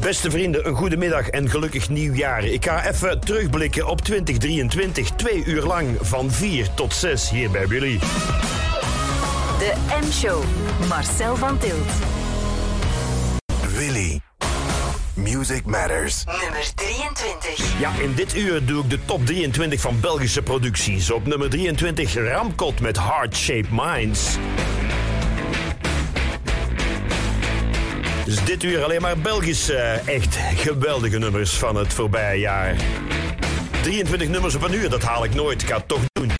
Beste vrienden, een goede middag en gelukkig nieuwjaar. Ik ga even terugblikken op 2023. Twee uur lang van 4 tot 6 hier bij Willy. De M-show. Marcel van Tilt. Willy. Music Matters. Nummer 23. Ja, in dit uur doe ik de top 23 van Belgische producties. Op nummer 23 Ramkot met Heart Shaped Minds. Dus dit uur alleen maar Belgische, eh, echt geweldige nummers van het voorbije jaar. 23 nummers op een uur, dat haal ik nooit. Ik ga het toch doen.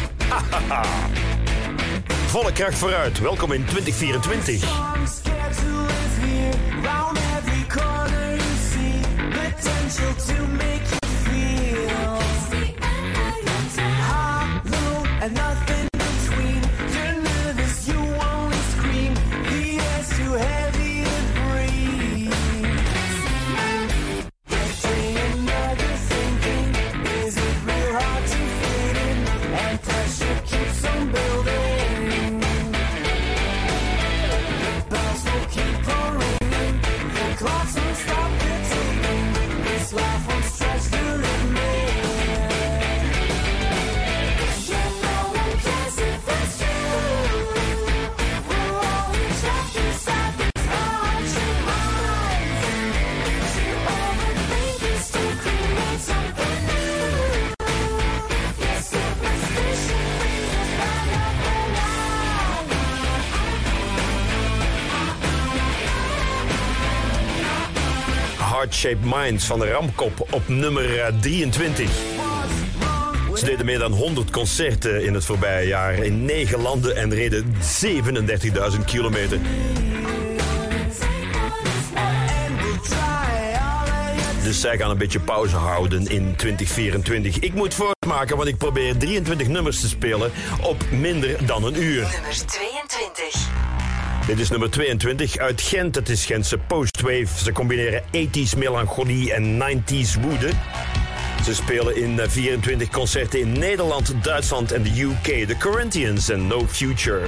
Volle kracht vooruit. Welkom in 2024. I'm scared to live here. Round every corner you see potential to make Heart Shaped Minds van de Ramkop op nummer eh, 23. Ze deden meer dan 100 concerten in het voorbije jaar in 9 landen en reden 37.000 kilometer. Dus zij gaan een beetje pauze houden in 2024. Ik moet voortmaken, want ik probeer 23 nummers te spelen op minder dan een uur. Nummer 22. Dit is nummer 22 uit Gent. Het is Gentse postwave. Ze combineren 80s melancholie en 90s woede. Ze spelen in eh, 24 concerten in Nederland, Duitsland en de UK. The Corinthians en No Future.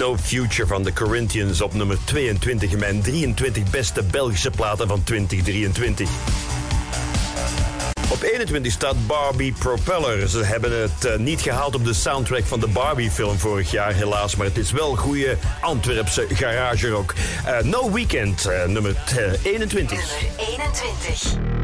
No Future van de Corinthians op nummer 22 in mijn 23 beste Belgische platen van 2023. Op 21 staat Barbie Propeller. Ze hebben het eh, niet gehaald op de soundtrack van de Barbie-film vorig jaar, helaas. Maar het is wel goede Antwerpse garage rock. Eh, no Weekend, eh, nummer eh, 21. Nummer 21.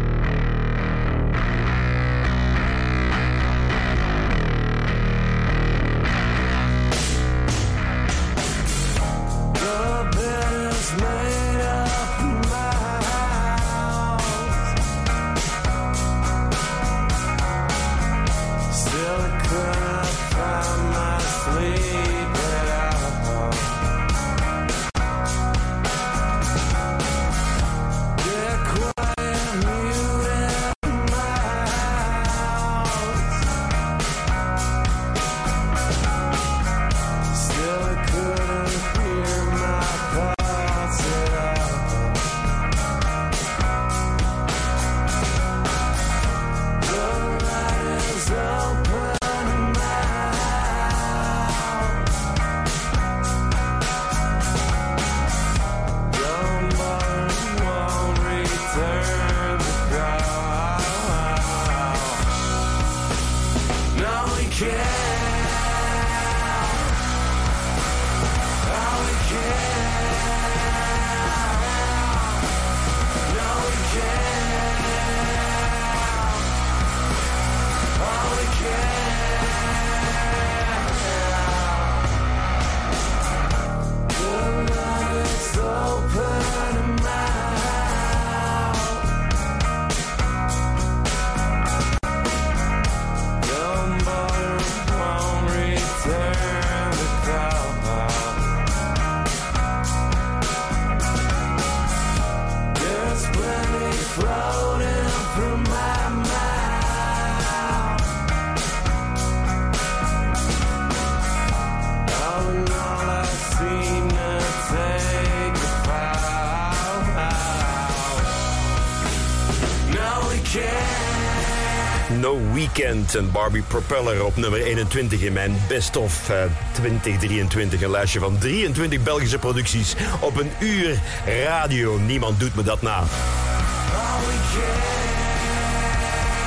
En Barbie Propeller op nummer 21 in mijn Best of eh, 2023. Een lijstje van 23 Belgische producties op een uur radio. Niemand doet me dat na.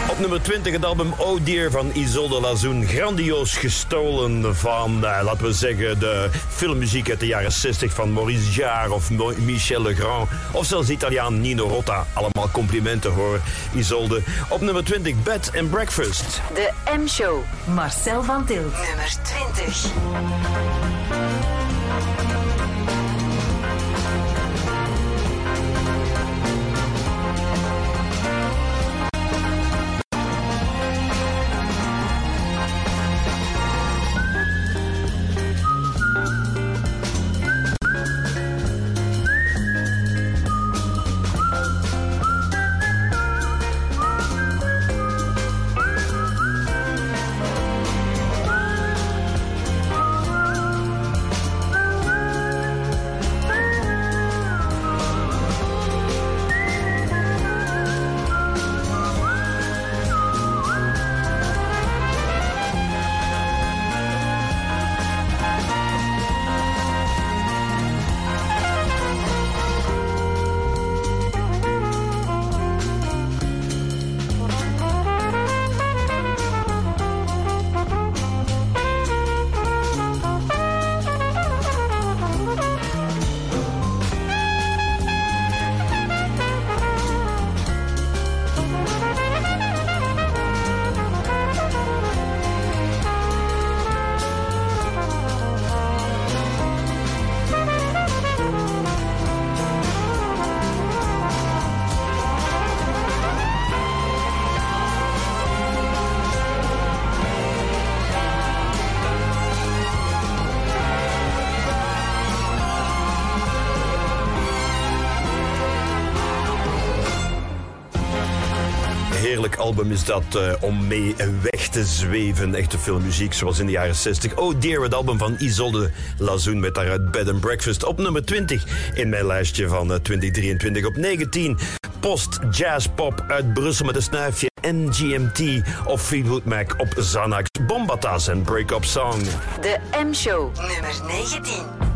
Op nummer 20 het album Oh Dear van Isolde Lazoen. Grandioos gestolen van, eh, laten we zeggen, de filmmuziek uit de jaren 60 van Maurice Jarre of Michel Legrand. Of zelfs Italiaan Nino Rota. Allemaal complimenten hoor, Isolde. Op nummer 20 Bed and Breakfast. De M-show. Marcel van Tilt. Nummer 20. Album is dat eh, om mee weg te zweven. Echte filmmuziek zoals in de jaren 60. Oh dear, het album van Isolde Lazoen met daaruit Bed and Breakfast. Op nummer 20 in mijn lijstje van eh, 2023. Op 19 Post Jazz Pop uit Brussel met een snuifje. NGMT of Fleetwood Mac op Xanax. Bombatas en Break-Up Song. De M-show. Nummer 19.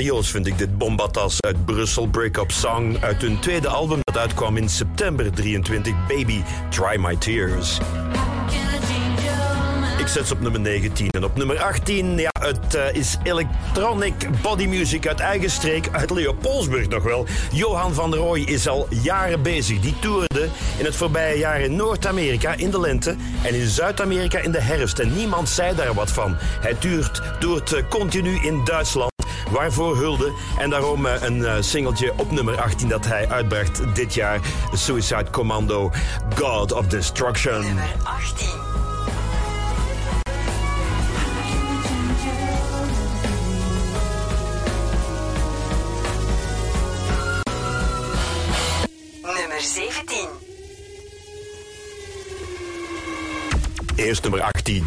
Grandioos vind ik dit Bombatas uit Brussel Break-up Song uit hun tweede album dat uitkwam in september 23, Baby Dry My Tears. Ik zet ze op nummer 19. En op nummer 18, ja, het eh, is electronic body music uit eigen streek, uit Leopoldsburg nog wel. Johan van der Rooij is al jaren bezig. Die toerde in het voorbije jaar in Noord-Amerika in de lente en in Zuid-Amerika in de herfst. En niemand zei daar wat van. Hij toert, toert eh, continu in Duitsland. Waarvoor hulde. En daarom eh, een eh, singeltje op nummer 18 dat hij uitbracht dit jaar. Suicide Commando, God of Destruction. Nummer 18. Nummer 17. Eerst nummer 18.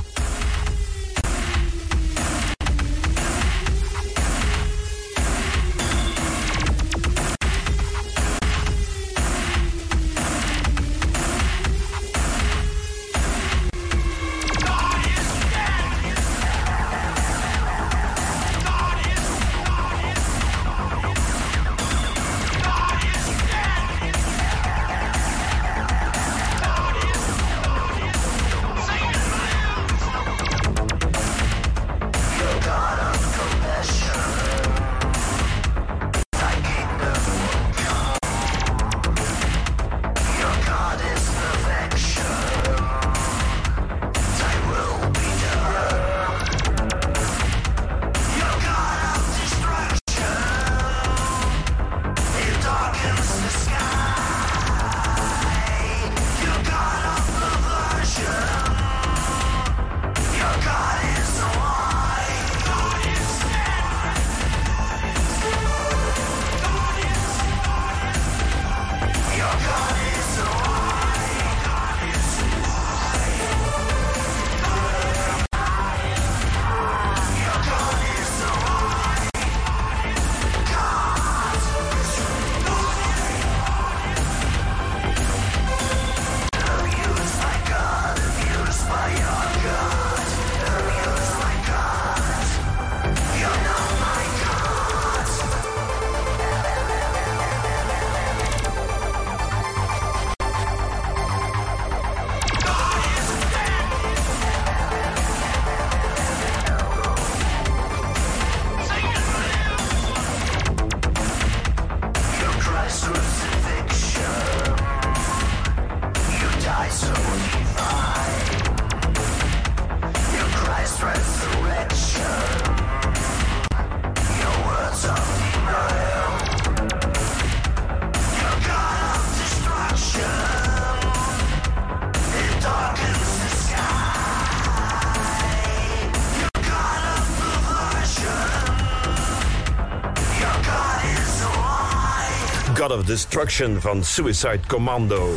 Destruction van Suicide Commando.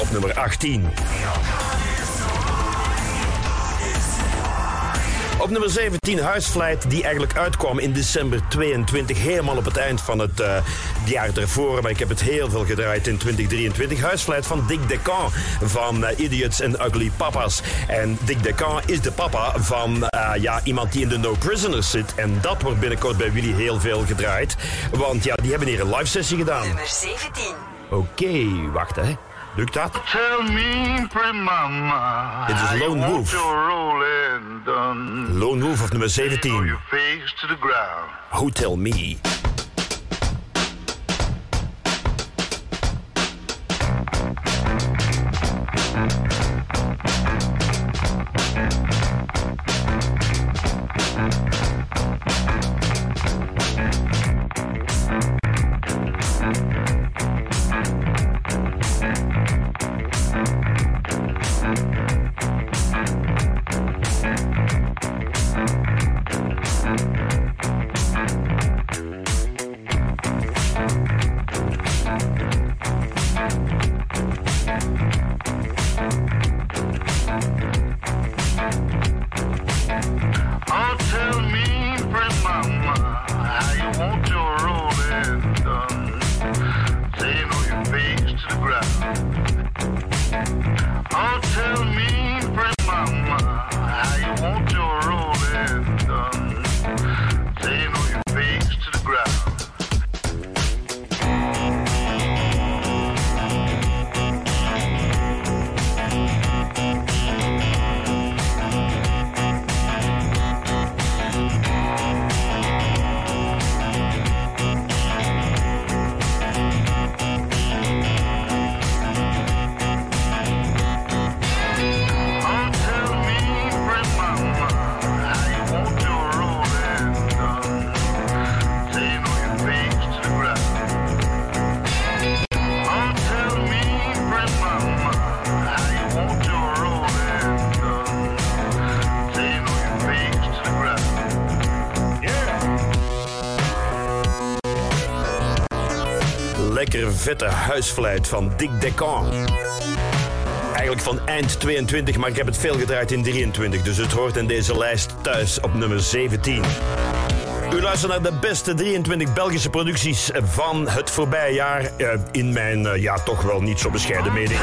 Op nummer 18. Op nummer 17 Huisvleit, die eigenlijk uitkwam in december 22, helemaal op het eind van het eh, jaar ervoor. Maar ik heb het heel veel gedraaid in 2023. Huisvleit van Dick Decan van eh, Idiots and Ugly Papas. En Dick Decan is de papa van eh, ja, iemand die in de No Prisoners zit. En dat wordt binnenkort bij Willy heel veel gedraaid. Want ja, die hebben hier een live sessie gedaan. Nummer 17. Oké, wacht hè. Lukt dat? Tell me, mama. Dit is Lone Wolf. Lone Wolf op nummer Throw 17. your face to the ground. Hotel Me. Vette huisvlijt van Dick Decon. Eigenlijk van eind 22, maar ik heb het veel gedraaid in 23. Dus het hoort in deze lijst thuis op nummer 17. U luistert naar de beste 23 Belgische producties van het voorbije jaar. eh, in mijn, eh, ja, toch wel niet zo bescheiden mening.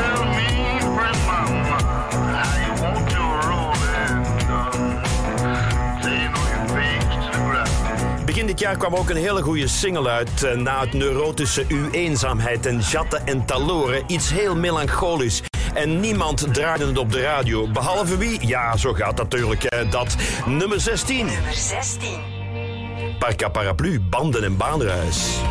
Jaar kwam ook een hele goede single uit. eh, na het neurotische U eenzaamheid en jatten en taloren. Iets heel melancholisch. En niemand draaide het op de radio. Behalve wie? Ja, zo gaat dat natuurlijk. eh, dat nummer 16. Nummer 16. Parca Paraplu, banden en baanruis.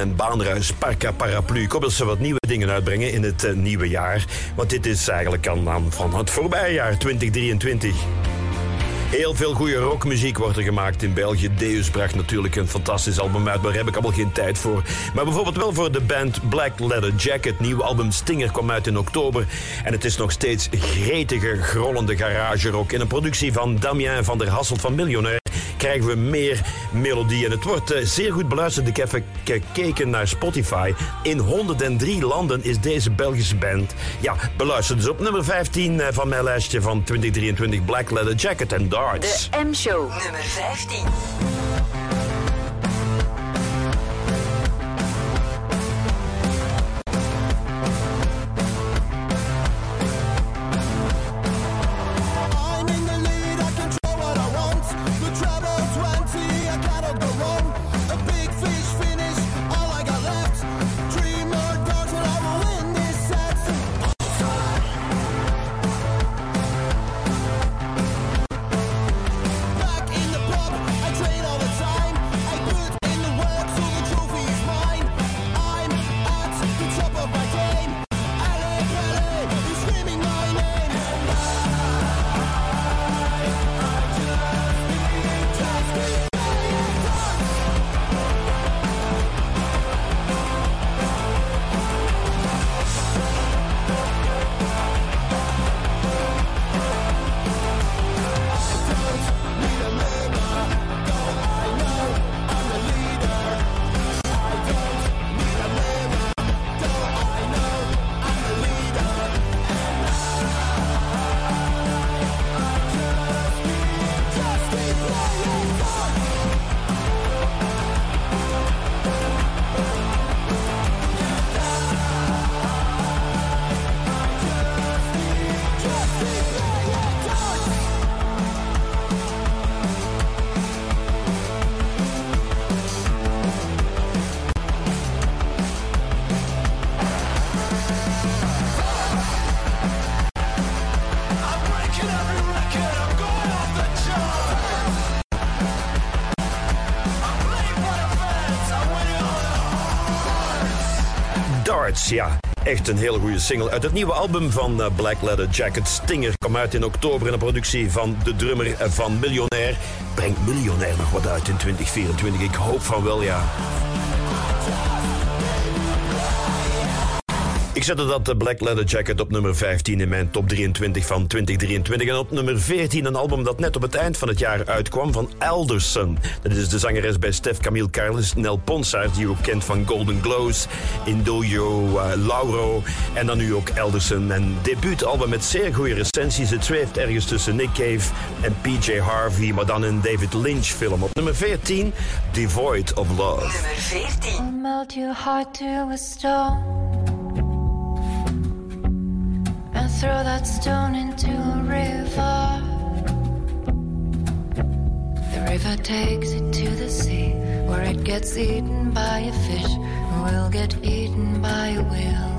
En baanruis, Parca Paraplu. Ik hoop dat ze wat nieuwe dingen uitbrengen in het eh, nieuwe jaar. Want dit is eigenlijk aan, aan van het voorbije jaar 2023. Heel veel goede rockmuziek wordt er gemaakt in België. Deus bracht natuurlijk een fantastisch album uit, maar daar heb ik allemaal geen tijd voor. Maar bijvoorbeeld wel voor de band Black Leather Jacket. Nieuwe album Stinger kwam uit in oktober. En het is nog steeds gretige, grollende garage rock. In een productie van Damien van der Hasselt van Miljonair krijgen we meer melodie. En het wordt eh, zeer goed beluisterd. Ik heb gekeken naar Spotify. In 103 landen is deze Belgische band ja, beluisterd. Dus op nummer 15 eh, van mijn lijstje van 2023 Black Leather Jacket en Darts. De M-show. Nummer 15. Ja, echt een hele goede single. Uit het nieuwe album van eh, Black Leather Jacket. Stinger kwam uit in oktober in een productie van de drummer eh, van Miljonair. Brengt Miljonair nog wat uit in 2024? Ik hoop van wel, ja. Ik zette dat eh, Black Leather Jacket op nummer 15 in mijn top 23 van 2023. En op nummer 14 een album dat net op het eind van het jaar uitkwam van Alderson. Dat is de zangeres bij Stef Camille Carles, Nel Ponsard, die u ook kent van Golden Glows, Indulio, uh, Lauro en dan nu ook Alderson. Een debuutalbum met zeer goede recensies. Het zweeft ergens tussen Nick Cave en PJ Harvey, maar dan een David Lynch film. Op nummer 14, Devoid of Love. Nummer 14. Throw that stone into a river. The river takes it to the sea where it gets eaten by a fish who will get eaten by a whale.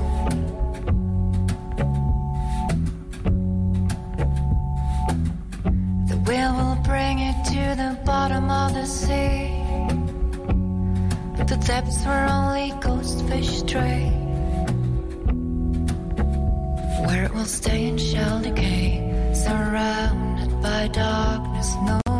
The whale will bring it to the bottom of the sea. But the depths were only ghost fish stray. Where it will stay and shall decay, surrounded by darkness, no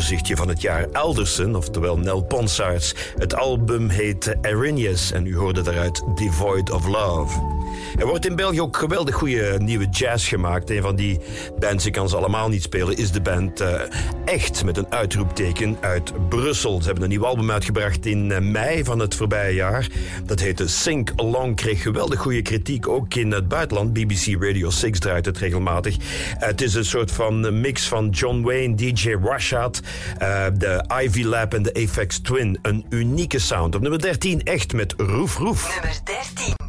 overzichtje van het jaar Alderson, oftewel Nel Ponsards. Het album heet eh, Arrhenius en u hoorde daaruit Devoid of Love. Er wordt in België ook geweldig goede nieuwe jazz gemaakt. Een van die bands, ik kan ze allemaal niet spelen, is de band eh, Echt met een uitroepteken uit Brussel. Ze hebben een nieuw album uitgebracht in eh, mei van het voorbije jaar. Dat heette Sing Along, kreeg geweldig goede kritiek ook in het buitenland. BBC Radio 6 draait het regelmatig. Eh, het is een soort van mix van John Wayne, DJ Rashad, de Ivy Lab en de Apex Twin. Een unieke sound. Op nummer 13 Echt met Roef Roef. Nummer 13.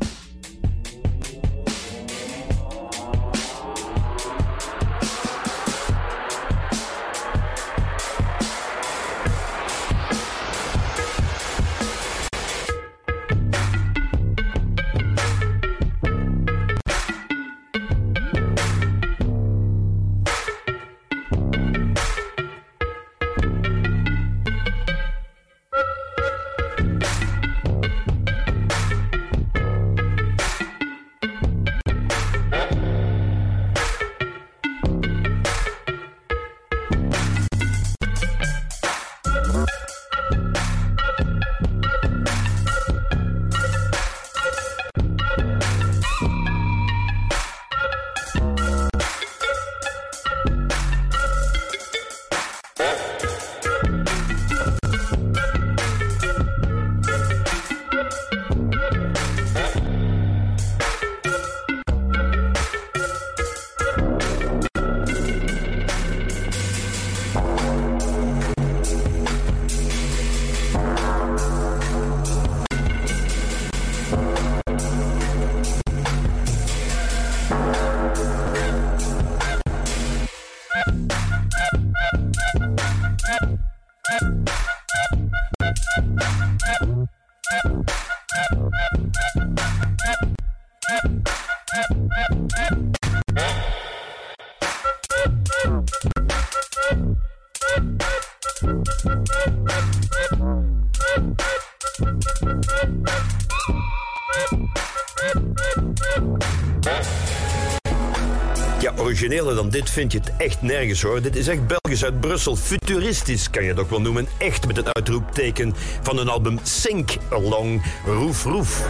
Origineler dan dit vind je het echt nergens hoor. Dit is echt Belgisch uit Brussel. Futuristisch kan je het ook wel noemen. Echt met een uitroepteken van hun album Sink Along Roef Roef.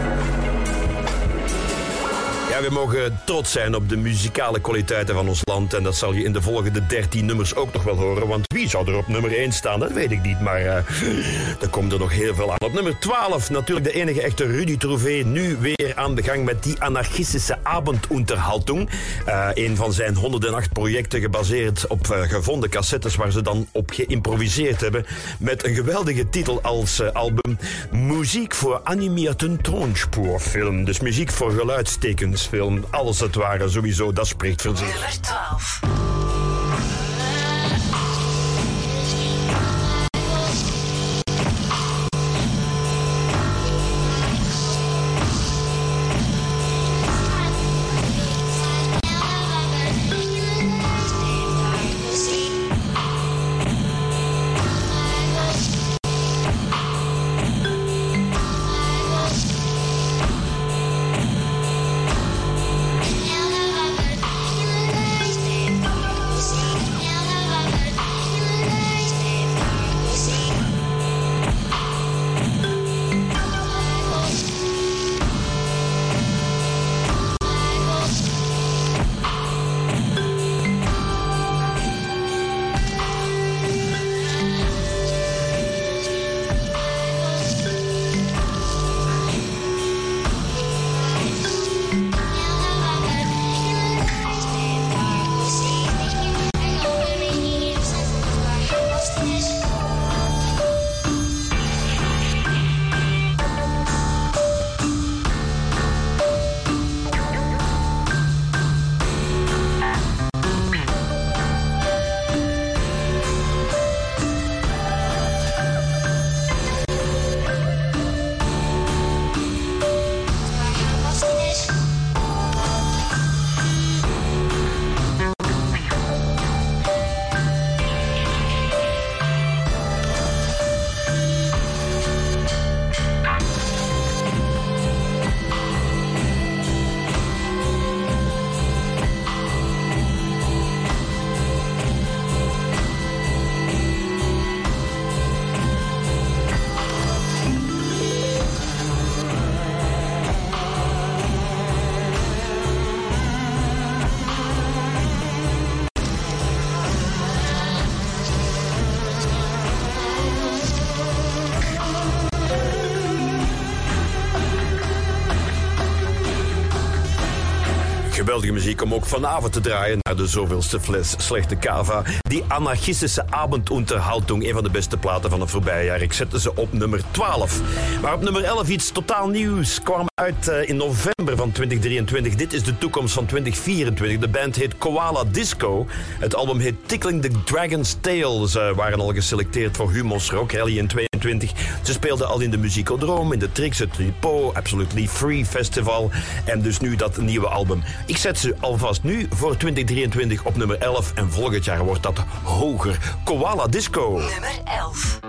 Ja, we mogen trots zijn op de muzikale kwaliteiten van ons land. En dat zal je in de volgende 13 nummers ook nog wel horen. Want wie zou er op nummer 1 staan, dat weet ik niet. Maar eh er komt er nog heel veel aan. Op nummer 12 natuurlijk de enige echte Rudy Trouvé. Nu weer aan de gang met die anarchistische avondunterhaltung. Eh een van zijn 108 projecten gebaseerd op eh, gevonden cassettes... waar ze dan op geïmproviseerd hebben. Met een geweldige titel als album... Muziek voor animierten toonspoorfilm. Dus muziek voor geluidstekensfilm. Alles het ware, sowieso, dat spreekt voor zich. Geweldige muziek om ook vanavond te draaien naar de zoveelste fles slechte kava. Die anarchistische avondunterhaltung, een van de beste platen van het voorbije jaar. Ik zette ze op nummer 12. Maar op nummer 11 iets totaal nieuws. Kwam uit eh, in november van 2023. Dit is de toekomst van 2024. De band heet Koala Disco. Het album heet Tickling the Dragon's Tail. Ze waren al geselecteerd voor Humo's Rock Rally in 22. Ze speelden al in de Musicodroom, in de Trix, het Tripo, Absolutely Free Festival. En dus nu dat nieuwe album. Ik zet ze alvast nu voor 2023 op nummer 11. En volgend jaar wordt dat hoger. Koala Disco. Nummer 11.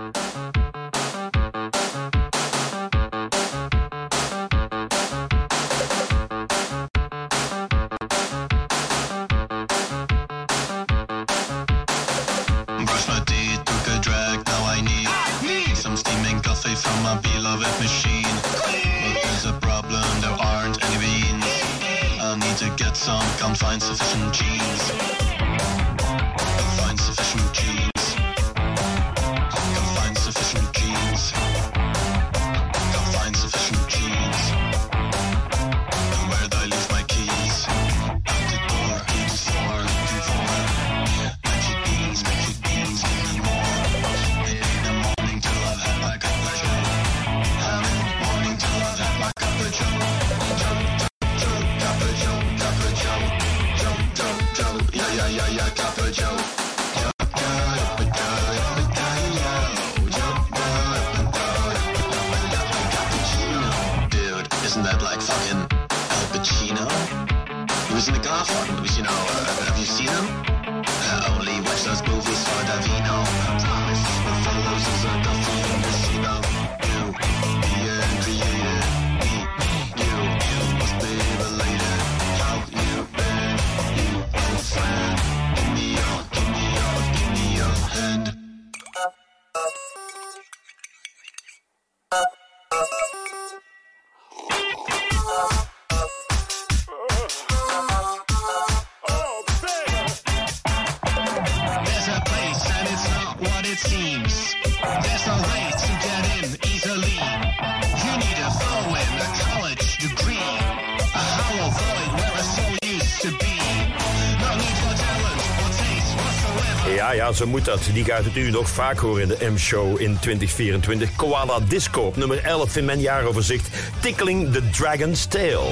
Zo moet dat. Die gaat het u nog vaak horen in de M-show in 2024. Koala Disco op nummer 11 in mijn jaaroverzicht. Tickling the Dragon's Tail.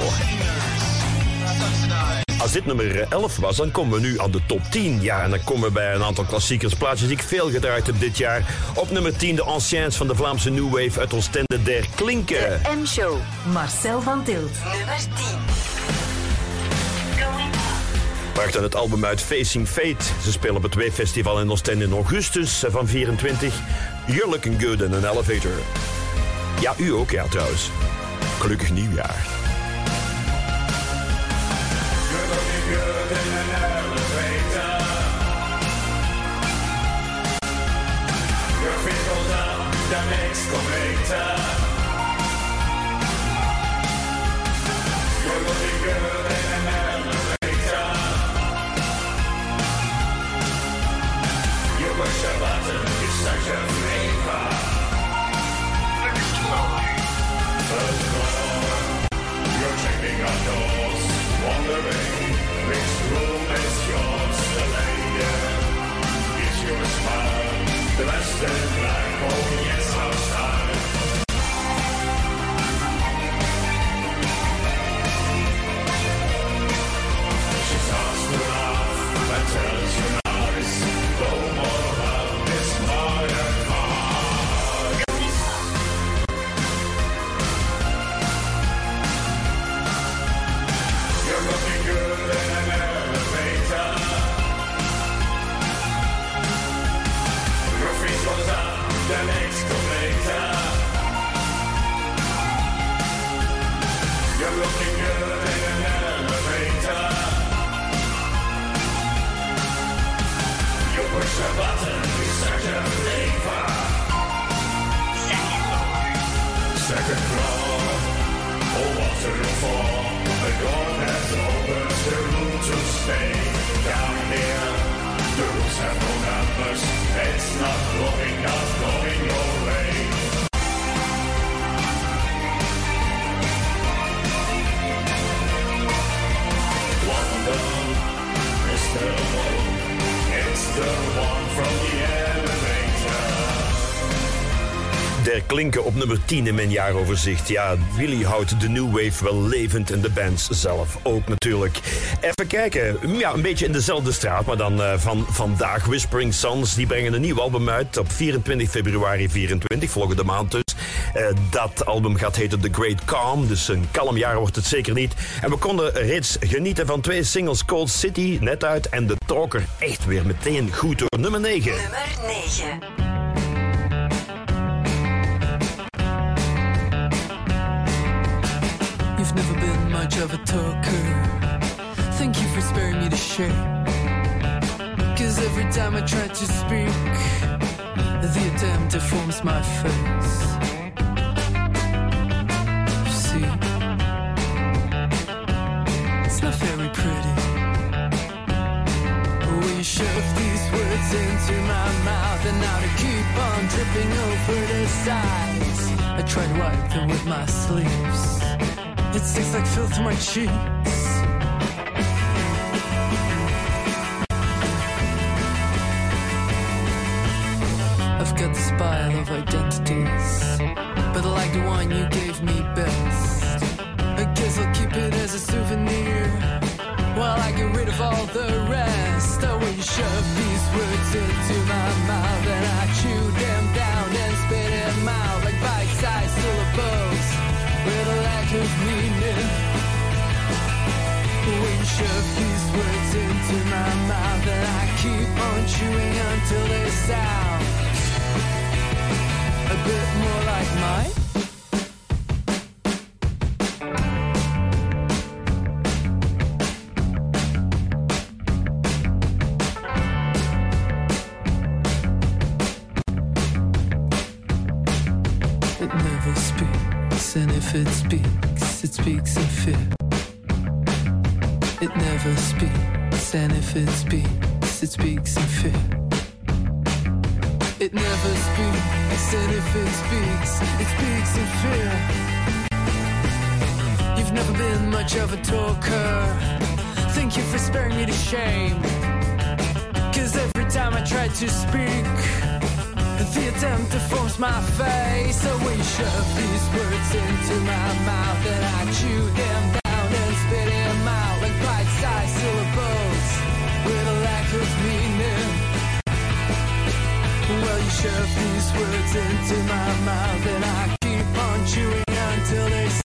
Als dit nummer 11 was, dan komen we nu aan de top 10. Ja, en dan komen we bij een aantal klassiekers, plaatjes die ik veel gedraaid heb dit jaar. Op nummer 10 de anciens van de Vlaamse New Wave uit Oostende der Klinken. M-show. Marcel van Tilt. Nummer 10. Bracht dan het album uit Facing Fate. Ze spelen op het Wave Festival in Oostende in augustus van 24. You're looking good in an elevator. Ja, u ook, ja trouwens. Gelukkig nieuwjaar. outdoors, wondering which room is yours. In life. Oh yes, Op nummer 10 in mijn jaaroverzicht. Ja, Willy houdt de New Wave wel levend en de bands zelf ook natuurlijk. Even kijken, ja, een beetje in dezelfde straat, maar dan eh, van vandaag. Whispering Sons, die brengen een nieuw album uit op 24 februari 24, volgende maand dus. Eh, dat album gaat heten The Great Calm, dus een kalm jaar wordt het zeker niet. En we konden reeds genieten van twee singles, Cold City, net uit, en de trokker echt weer meteen goed door nummer 9. Nummer 9. Talker. Thank you for sparing me to share. Cause every time I try to speak, the attempt deforms my face. See, it's not very pretty. You shove these words into my mouth, and now they keep on dripping over the sides. I try to wipe them with my sleeves. It sticks like filth to my cheeks. I've got the pile of identities, until they sound a bit more like mine. It never speaks, and if it speaks, it speaks in fear. It never speaks, and if it speaks, it speaks in fear. Never speaks, and if it speaks, it speaks in fear. You've never been much of a talker. Thank you for sparing me the shame. Cause every time I try to speak, the attempt deforms my face. So we shove these words into my mouth, and I chew them down and spit them out like bite-sized shove these words into my mouth, and I keep on chewing until they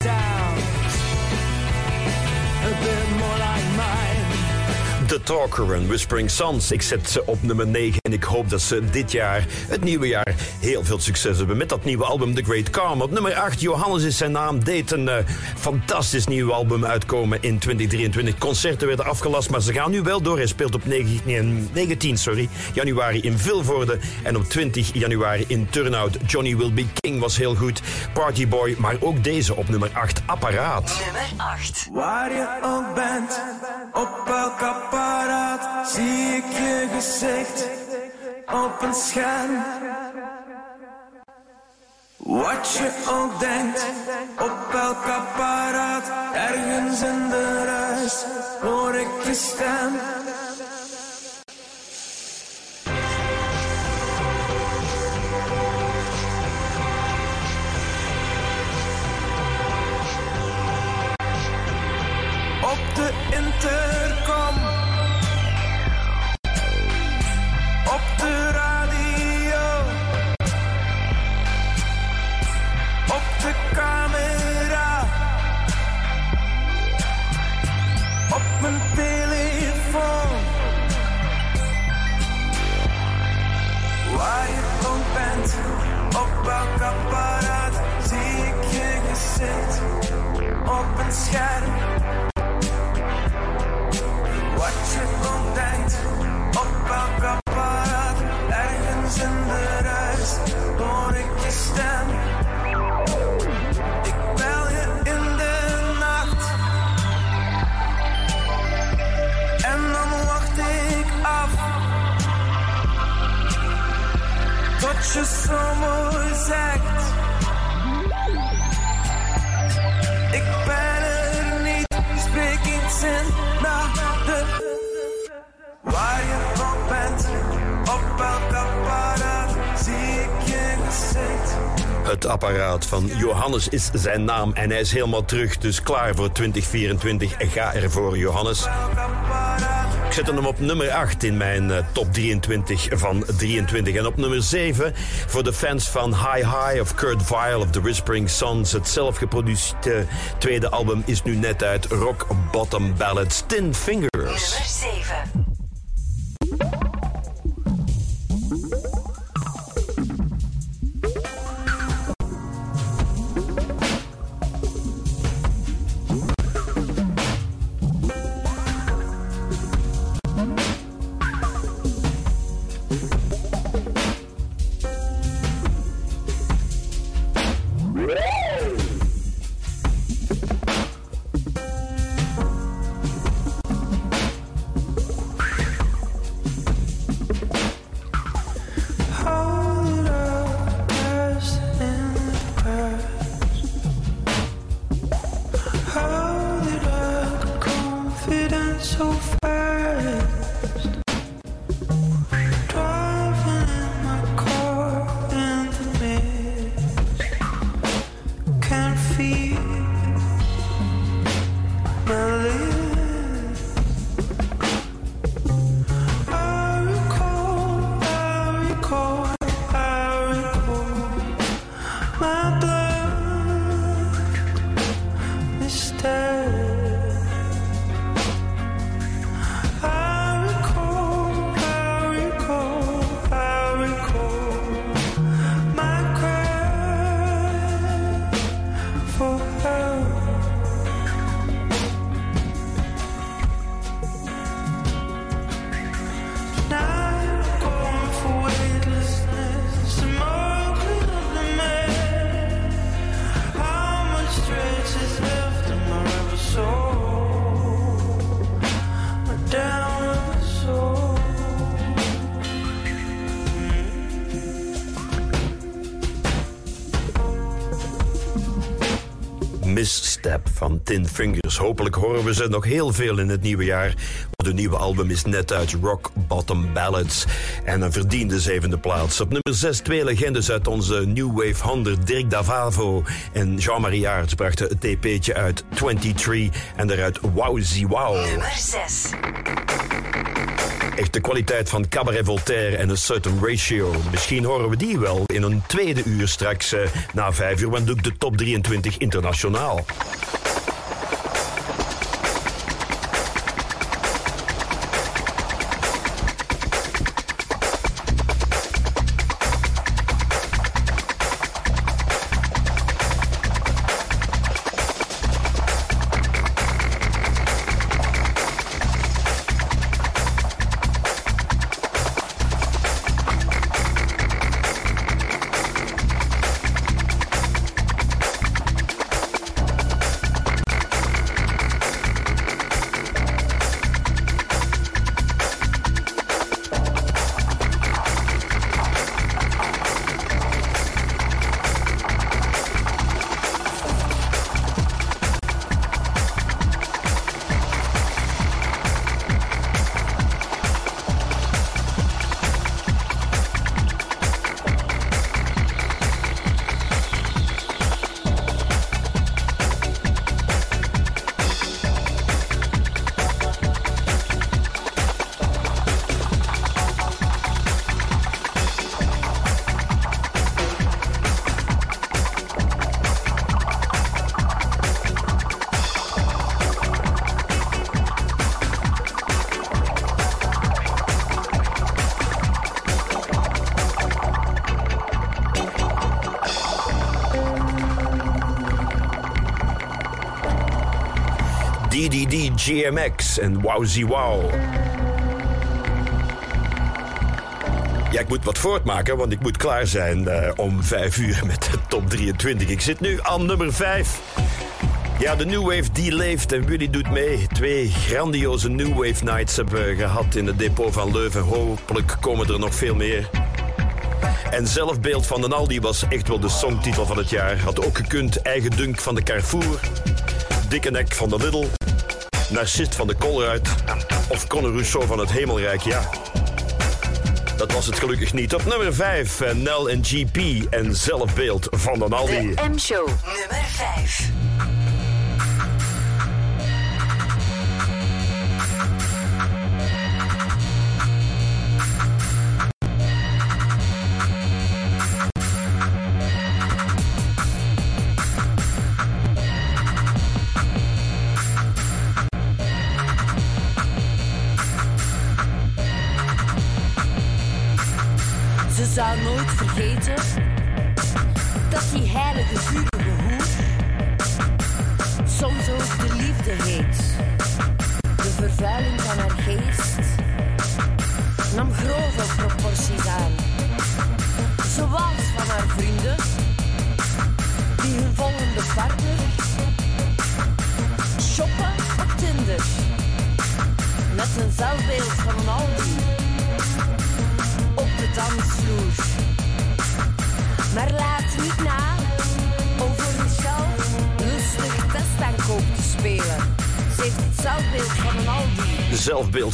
The Talker en Whispering Sons. Ik zet ze op nummer 9 en ik hoop dat ze dit jaar, het nieuwe jaar, heel veel succes hebben met dat nieuwe album The Great Calm. Op nummer 8, Johannes is zijn naam, deed een eh, fantastisch nieuw album uitkomen in 2023. Concerten werden afgelast, maar ze gaan nu wel door. Hij speelt op 19, 19 sorry, januari in Vilvoorde en op 20 januari in Turnhout. Johnny Will Be King was heel goed. Party Boy, maar ook deze op nummer 8, Apparaat. Nummer 8. Waar je ook bent, op elk apparaat zie ik je gezicht op een scherm. Wat je ook denkt, op elk apparaat, ergens in de ruis, hoor ik je stem. Op Het apparaat van Johannes is zijn naam en hij is helemaal terug, dus klaar voor 2024. En ga ervoor, Johannes. Ik zet hem op nummer 8 in mijn eh, top 23 van 23. En op nummer 7 voor de fans van High High of Kurt Vile of The Whispering Sons. Het zelf geproduceerde tweede album is nu net uit. Rock Bottom Ballads, Tin Fingers. Nummer 7. Van Tin Fingers. Hopelijk horen we ze nog heel veel in het nieuwe jaar. De nieuwe album is net uit Rock Bottom Ballads. En een verdiende zevende plaats. Op nummer 6 twee legendes uit onze New Wave 100. Dirk Davavo en Jean-Marie Aerts brachten het TP'tje uit 23. En daaruit Wowzy Wow. Nummer 6. Echt de kwaliteit van Cabaret Voltaire en een certain ratio. Misschien horen we die wel in een tweede uur straks eh, na vijf uur. Want doe ik de top 23 internationaal. DDD GMX en Wowzy Wow. Ja, ik moet wat voortmaken, want ik moet klaar zijn eh, om 5 uur met de top 23. Ik zit nu aan nummer 5. Ja, de New Wave die leeft en Willy doet mee. Twee grandioze New Wave Nights hebben we gehad in het depot van Leuven. Hopelijk komen er nog veel meer. En Zelfbeeld van den Aldi was echt wel de songtitel van het jaar. Had ook gekund Eigen Dunk van de Carrefour. Dikke Nek van de Lidl. Narcist van de Colruyt. Of Conor Rousseau van het Hemelrijk, ja. Dat was het gelukkig niet. Op nummer 5, eh, Nel en GP en Zelfbeeld van den Aldi. M-show. Nummer 5. Nooit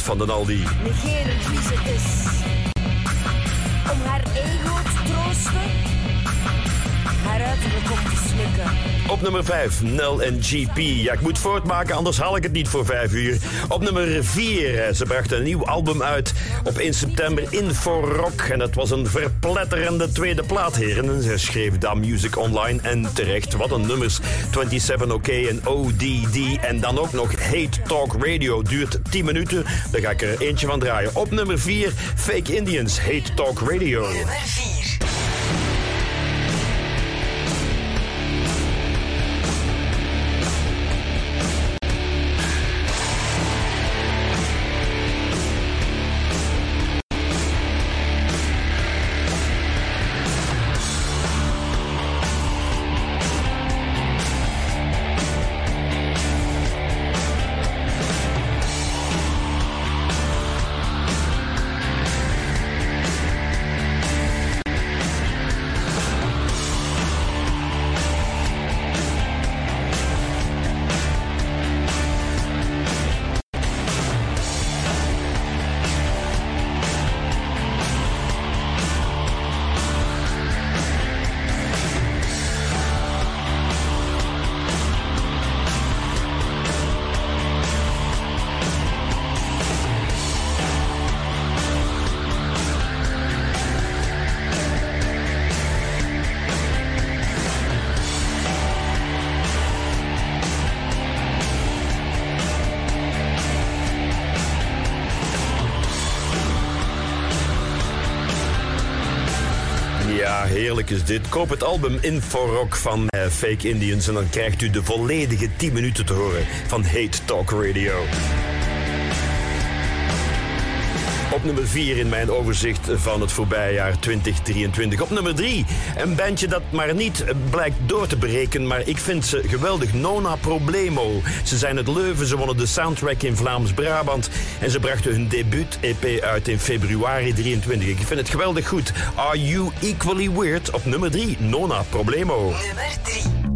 van den Aldi. Negerend wie ze is. Om haar ego te troosten. Haar uiterlijk op te smikken. Op nummer 5, Nel en GP. Ja, ik moet voortmaken, anders haal ik het niet voor 5 uur. Op nummer 4, ze brachten een nieuw album uit op 1 september, Info Rock. En dat was een verpletterende tweede plaat, heren. En Ze schreef Da Music Online en terecht. Wat een nummers. 27 OK en ODD. En dan ook nog Hate Talk Radio. Duurt 10 minuten. Daar ga ik er eentje van draaien. Op nummer 4, Fake Indians, Hate Talk Radio. Dit. Koop het album Info Rock van eh, Fake Indians en dan krijgt u de volledige 10 minuten te horen van Hate Talk Radio. Op nummer 4 in mijn overzicht van het voorbije jaar 2023. Op nummer 3, een bandje dat maar niet blijkt door te breken, maar ik vind ze geweldig. Nona Problemo. Ze zijn het Leuven, ze wonnen de soundtrack in Vlaams-Brabant en ze brachten hun debuut-EP uit in februari 23. Ik vind het geweldig goed. Are You Equally Weird? Op nummer 3, Nona Problemo. Nummer 3.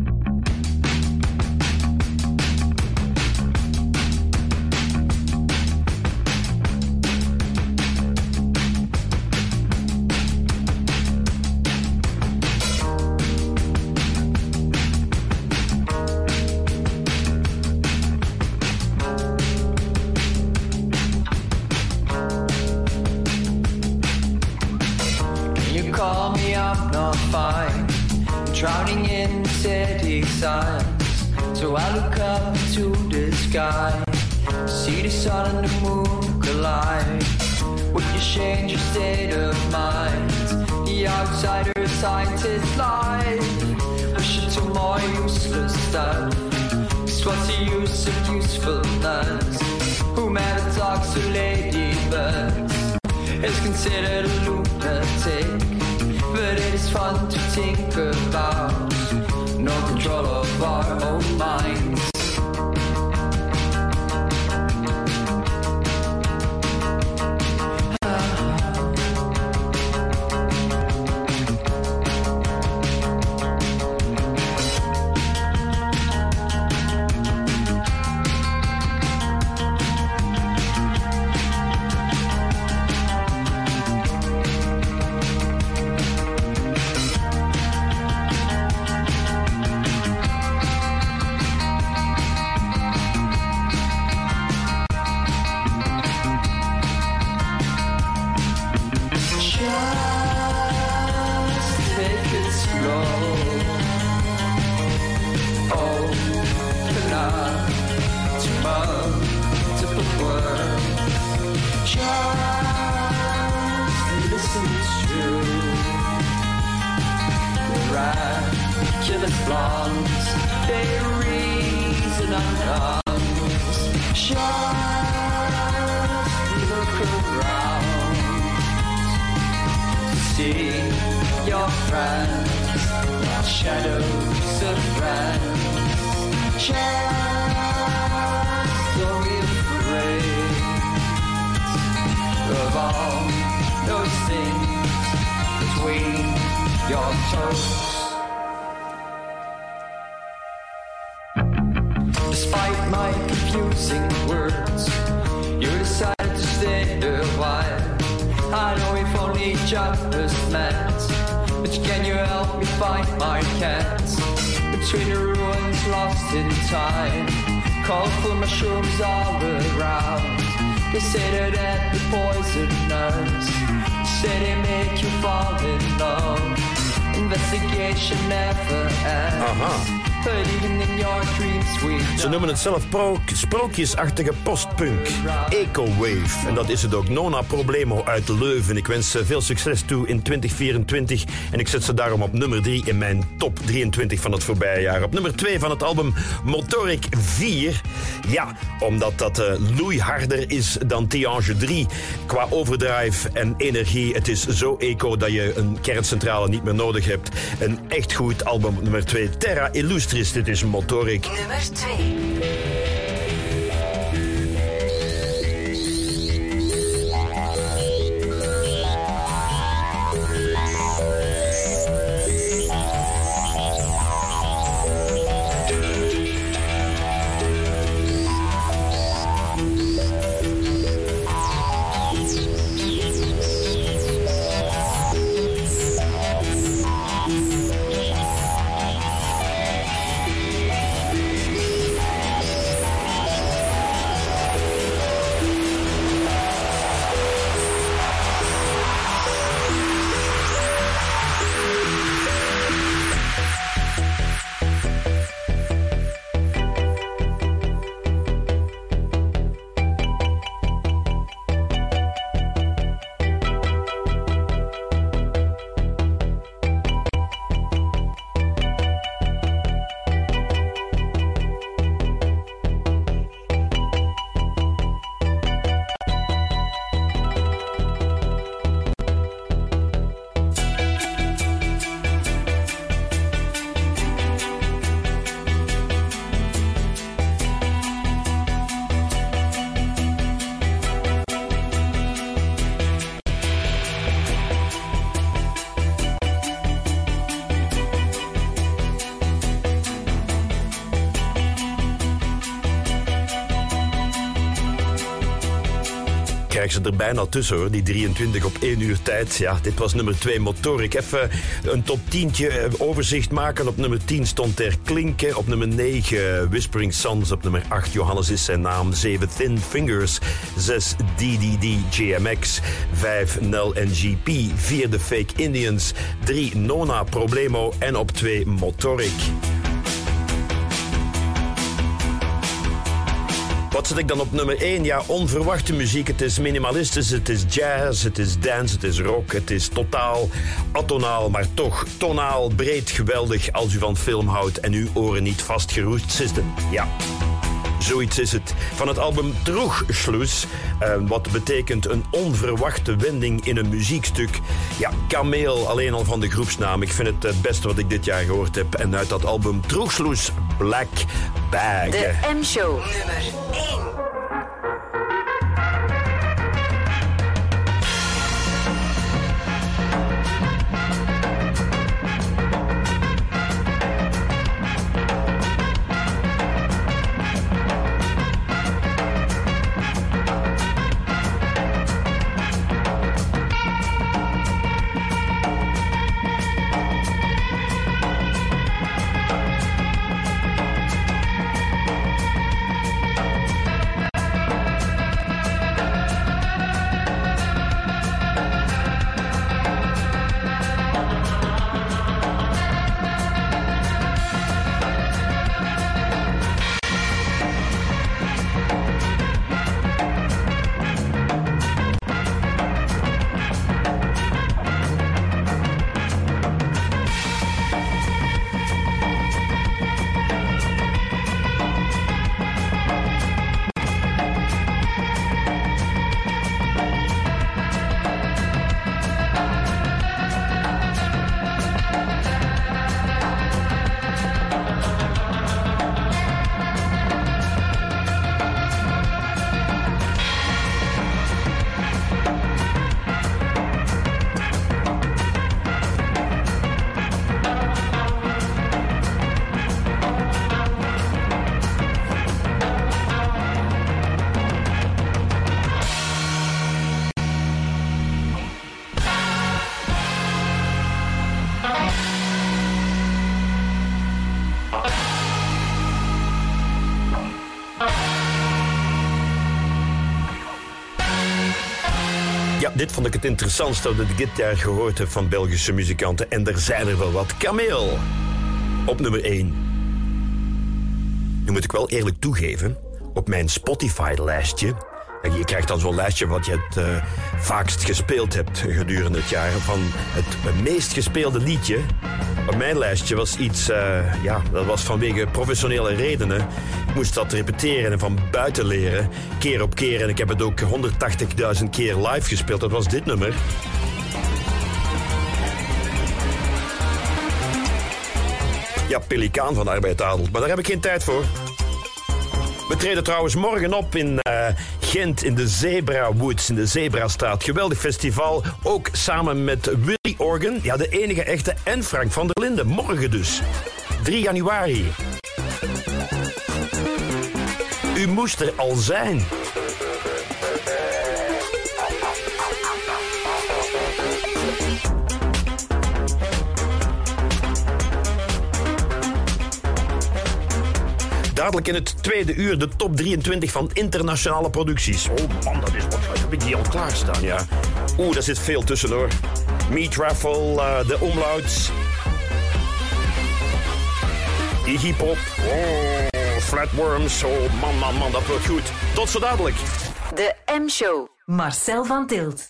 Het zelf pro- sprookjesachtige postpunk. Eco-wave. En dat is het ook. Nona Problemo uit Leuven. Ik wens ze veel succes toe in 2024. En ik zet ze daarom op nummer 3 in mijn top 23 van het voorbije jaar. Op nummer 2 van het album Motoric 4. Ja, omdat dat eh loeiharder is dan Tiange 3. Qua overdrive en energie. Het is zo eco dat je een kerncentrale niet meer nodig hebt. Een echt goed album nummer 2. Terra Illustris. Dit is Motoric. Nummer 2. Ze er bijna tussen hoor, die 23 op 1 uur tijd. Ja, dit was nummer 2 Motoric. Even een top 10 overzicht maken. Op nummer 10 stond er Klinken. Op nummer 9 Whispering Sons. Op nummer 8 Johannes is zijn naam. 7 Thin Fingers. 6 DDD GMX. 5 Nel en GP. 4 The Fake Indians. 3 Nona Problemo. En op 2 Motoric. Wat zet ik dan op nummer 1? Ja, onverwachte muziek. Het is minimalistisch, het is jazz, het is dance, het is rock. Het is totaal atonaal, maar toch tonaal, breed, geweldig als u van film houdt en uw oren niet vastgeroest zitten. Ja. Zoiets is het. Van het album Trugschluss, eh, wat betekent een onverwachte wending in een muziekstuk. Ja, Kameel, alleen al van de groepsnaam. Ik vind het het beste wat ik dit jaar gehoord heb. En uit dat album Trugschluss, Black De M-show nummer 1. Dit vond ik het interessantste dat ik dit jaar gehoord heb van Belgische muzikanten. En er zijn er wel wat. Kameel, op nummer 1. Nu moet ik wel eerlijk toegeven, op mijn Spotify-lijstje... Je krijgt dan zo'n lijstje wat je het eh, vaakst gespeeld hebt gedurende het jaar... van het meest gespeelde liedje. Op mijn lijstje was iets, eh, ja, dat was vanwege professionele redenen. Moest dat repeteren en van buiten leren, keer op keer. En ik heb het ook 180.000 keer live gespeeld. Dat was dit nummer. Ja, Pelikaan van Arbeid Adel. Maar daar heb ik geen tijd voor. We treden trouwens morgen op in eh, Gent in de Zebra Woods, in de Zebrastraat. Geweldig festival, ook samen met Willy Organ, ja de enige echte, en Frank van der Linden. Morgen dus, 3 januari. U moest er al zijn. Dadelijk in het tweede uur de top 23 van internationale producties. Oh man, dat is wat. Heb ik die al klaarstaan, ja. Oeh, daar zit veel tussen hoor. Meat Raffle, uh, de Omlauts. Iggy Pop. Oh, Flatworms. Oh man, man, man, dat wordt goed. Tot zo dadelijk. De M-show. Marcel van Tilt.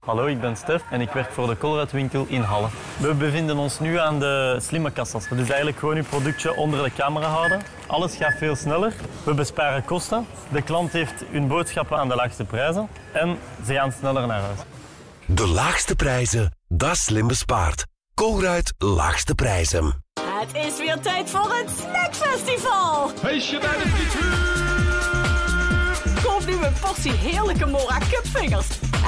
Hallo, ik ben Stef en ik werk voor de Colruyt-winkel in Halle. We bevinden ons nu aan de slimme kassas. Dat is eigenlijk gewoon uw productje onder de camera houden. Alles gaat veel sneller. We besparen kosten. De klant heeft hun boodschappen aan de laagste prijzen. En ze gaan sneller naar huis. De laagste prijzen, dat is slim bespaard. Colruyt Laagste Prijzen. Het is weer tijd voor het Snackfestival. Feestje bij de frituur. Koop nu een portie heerlijke Mora Cupfingers.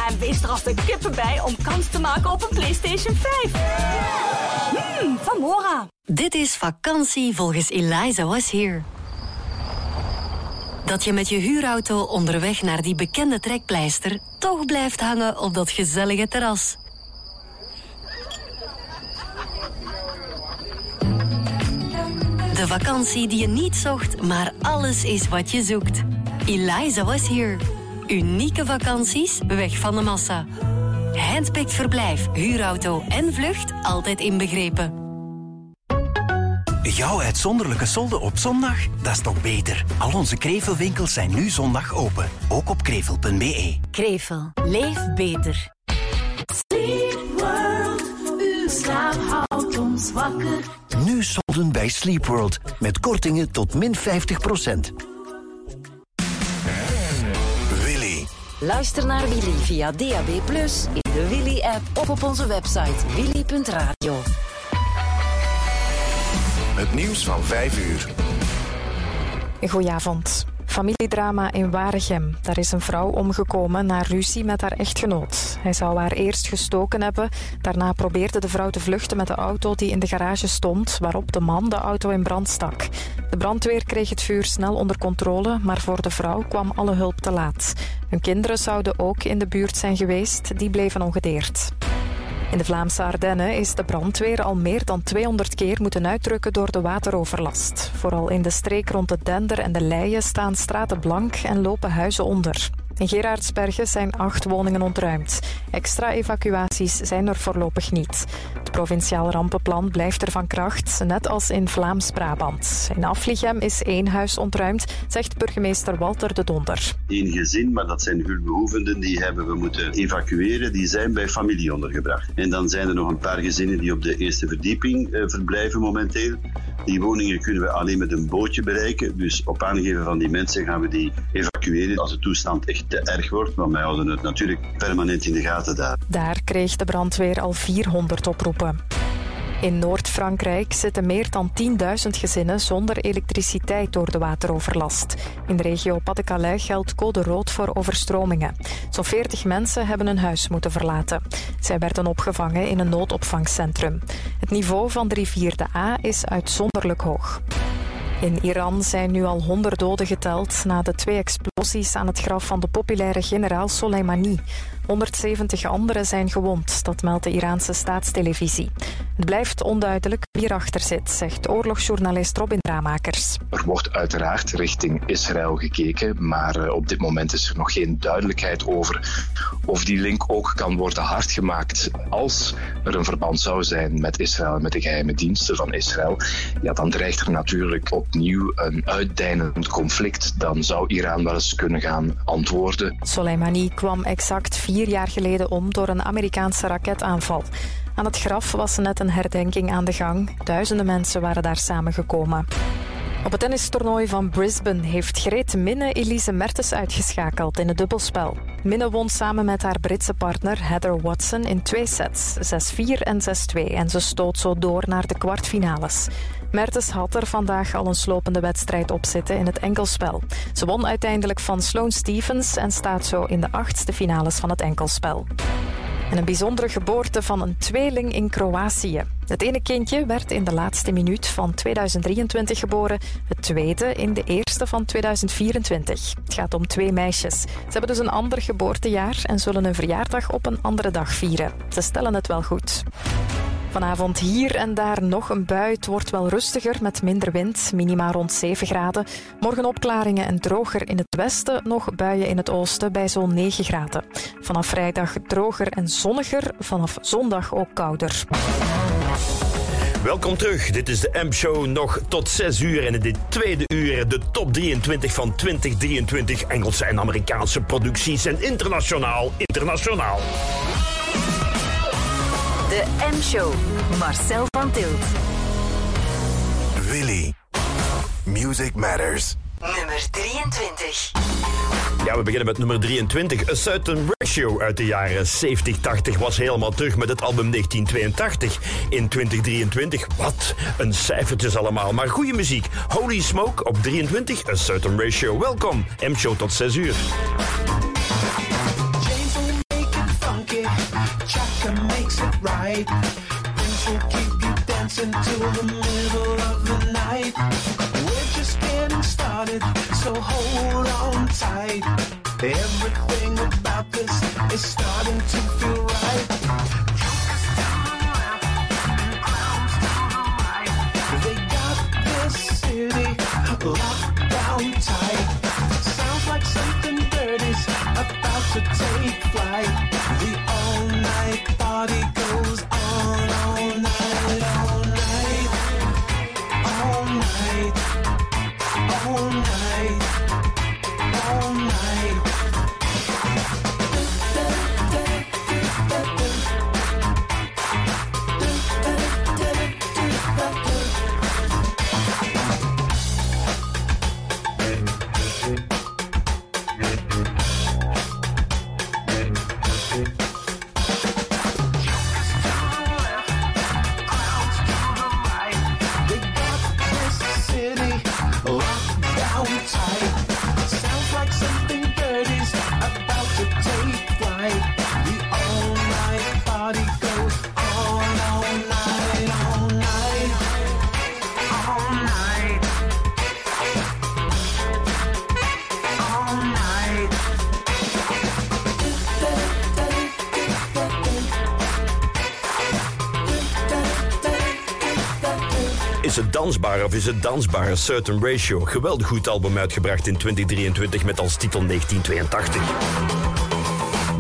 En wees er als de kippen bij om kans te maken op een PlayStation 5. Mmm, van Mora. Dit is vakantie volgens Eliza Was Here. Dat je met je huurauto onderweg naar die bekende trekpleister toch blijft hangen op dat gezellige terras. De vakantie die je niet zocht, maar alles is wat je zoekt. Eliza was hier. Unieke vakanties, weg van de massa. Handpicked verblijf, huurauto en vlucht altijd inbegrepen. Jouw uitzonderlijke solde op zondag? Dat is toch beter? Al onze krevelwinkels zijn nu zondag open. Ook op krevel.be. Krevel. Leef beter. Slaap houdt ons wakker. Nu solden bij Sleepworld. Met kortingen tot min 50%. Willy. Luister naar Willy via DAB+, in de Willy-app of op onze website willy.radio. Het nieuws van 5 uur. Goedenavond. Familiedrama in Waregem. Daar is een vrouw omgekomen na ruzie met haar echtgenoot. Hij zou haar eerst gestoken hebben. Daarna probeerde de vrouw te vluchten met de auto die in de garage stond, waarop de man de auto in brand stak. De brandweer kreeg het vuur snel onder controle, maar voor de vrouw kwam alle hulp te laat. Hun kinderen zouden ook in de buurt zijn geweest, die bleven ongedeerd. In de Vlaamse Ardennen is de brandweer al meer dan 200 keer moeten uitdrukken door de wateroverlast. Vooral in de streek rond de Dender en de Leien staan straten blank en lopen huizen onder. In Gerardsbergen zijn acht woningen ontruimd. Extra evacuaties zijn er voorlopig niet. Het provinciaal rampenplan blijft er van kracht, net als in Vlaams-Brabant. In Aflichem is één huis ontruimd, zegt burgemeester Walter de Donder. Eén gezin, maar dat zijn hulpbehoevenden, die hebben we moeten evacueren. Die zijn bij familie ondergebracht. En dan zijn er nog een paar gezinnen die op de eerste verdieping eh, verblijven momenteel. Die woningen kunnen we alleen met een bootje bereiken. Dus op aangeven van die mensen gaan we die evacueren als de toestand echt te erg wordt. Want wij houden het natuurlijk permanent in de gaten daar. Daar kreeg de brandweer al 400 oproepen. In Noord-Frankrijk zitten meer dan 10.000 gezinnen zonder elektriciteit door de wateroverlast. In de regio Pas-de-Calais geldt code rood voor overstromingen. Zo'n 40 mensen hebben hun huis moeten verlaten. Zij werden opgevangen in een noodopvangcentrum. Het niveau van de rivier de A is uitzonderlijk hoog. In Iran zijn nu al 100 doden geteld na de twee explosies aan het graf van de populaire generaal Soleimani. 170 anderen zijn gewond, dat meldt de Iraanse staatstelevisie. Het blijft onduidelijk wie erachter zit, zegt oorlogsjournalist Robin Dramakers. Er wordt uiteraard richting Israël gekeken, maar eh, op dit moment is er nog geen duidelijkheid over of die link ook kan worden hardgemaakt. Als er een verband zou zijn met Israël en met de geheime diensten van Israël, ja, dan dreigt er natuurlijk opnieuw een uitdijnend conflict. Dan zou Iran wel eens kunnen gaan antwoorden. Soleimani kwam exact vier jaar geleden om door een Amerikaanse raketaanval. Aan het graf was net een herdenking aan de gang. Duizenden mensen waren daar samengekomen. Op het tennistoernooi van Brisbane heeft Greet Minne Elise Mertens uitgeschakeld in het dubbelspel. Minne won samen met haar Britse partner Heather Watson in twee sets, 6-4 en 6-2. En ze stoot zo door naar de kwartfinales. Mertens had er vandaag al een slopende wedstrijd op zitten in het enkelspel. Ze won uiteindelijk van Sloane Stevens en staat zo in de achtste finales van het enkelspel. En een bijzondere geboorte van een tweeling in Kroatië. Het ene kindje werd in de laatste minuut van 2023 geboren, het tweede in de eerste van 2024. Het gaat om twee meisjes. Ze hebben dus een ander geboortejaar en zullen hun verjaardag op een andere dag vieren. Ze stellen het wel goed. Vanavond hier en daar nog een bui. Het wordt wel rustiger met minder wind, minima rond 7 graden. Morgen opklaringen en droger in het westen, nog buien in het oosten bij zo'n 9 graden. Vanaf vrijdag droger en zonniger, vanaf zondag ook kouder. Welkom terug. Dit is de M-show nog tot 6 uur. En in dit tweede uur de top 23 van 2023 Engelse en Amerikaanse producties. En internationaal, internationaal. De M-show. Marcel van Tilt. Willy. Music Matters. Nummer 23. Ja, we beginnen met nummer 23. A Certain Ratio uit de jaren 70-80 was helemaal terug met het album 1982. In 2023, wat een cijfertjes allemaal. Maar goede muziek. Holy Smoke op 23, A Certain Ratio. Welkom, M-show tot 6 uur. Right. Prince will keep you dancing. until the middle of the night. We're just getting started, so hold on tight. Everything about this is starting to feel right. They got this city locked down tight. Sounds like something about to take flight. The all-night party goes on all night, all night, all night, all night, all night. Is het dansbaar? A Certain Ratio. Geweldig goed album uitgebracht in 2023 met als titel 1982.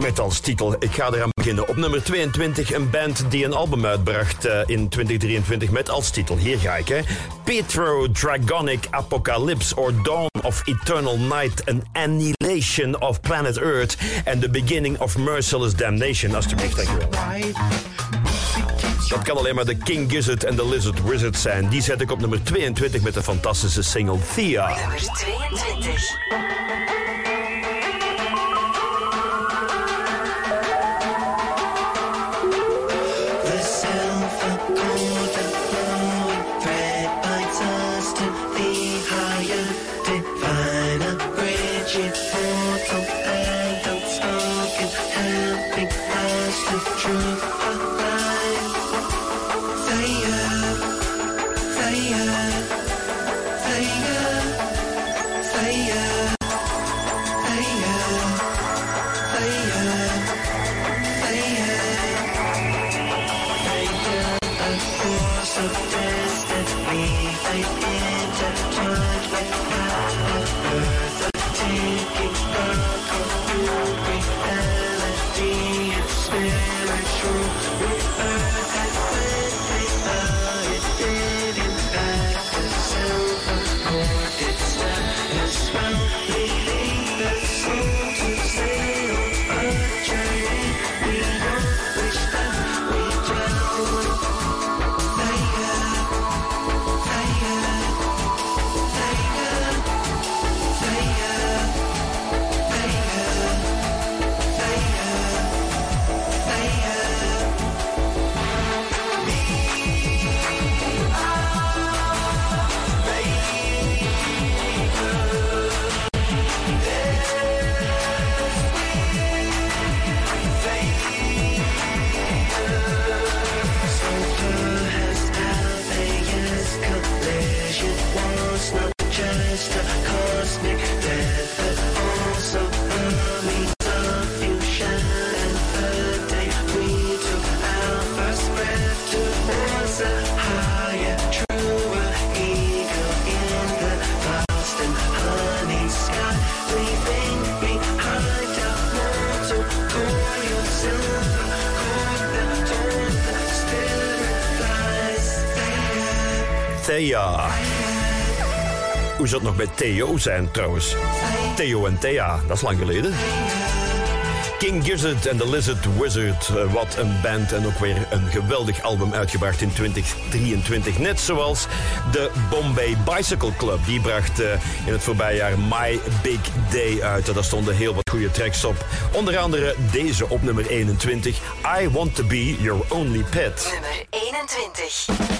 Met als titel, ik ga eraan beginnen. Op nummer 22 een band die een album uitbracht eh, in 2023 met als titel, hier ga ik hè. Petro Dragonic Apocalypse or Dawn of Eternal Night, an Annihilation of Planet Earth and the Beginning of Merciless Damnation. Alsjeblieft, dankjewel. Dat kan alleen maar de King Gizzard en de Lizard Wizard zijn. Die zet ik op nummer 22 met de fantastische single Thea. Nummer 22. Het nog bij Theo zijn trouwens? Theo en Thea, dat is lang geleden. King Gizzard en The Lizard Wizard. eh, Wat een band en ook weer een geweldig album uitgebracht in 2023. Net zoals de Bombay Bicycle Club. Die bracht eh, in het voorbije jaar My Big Day uit. En daar stonden heel wat goede tracks op. Onder andere deze op nummer 21. I Want To Be Your Only Pet. Nummer 21.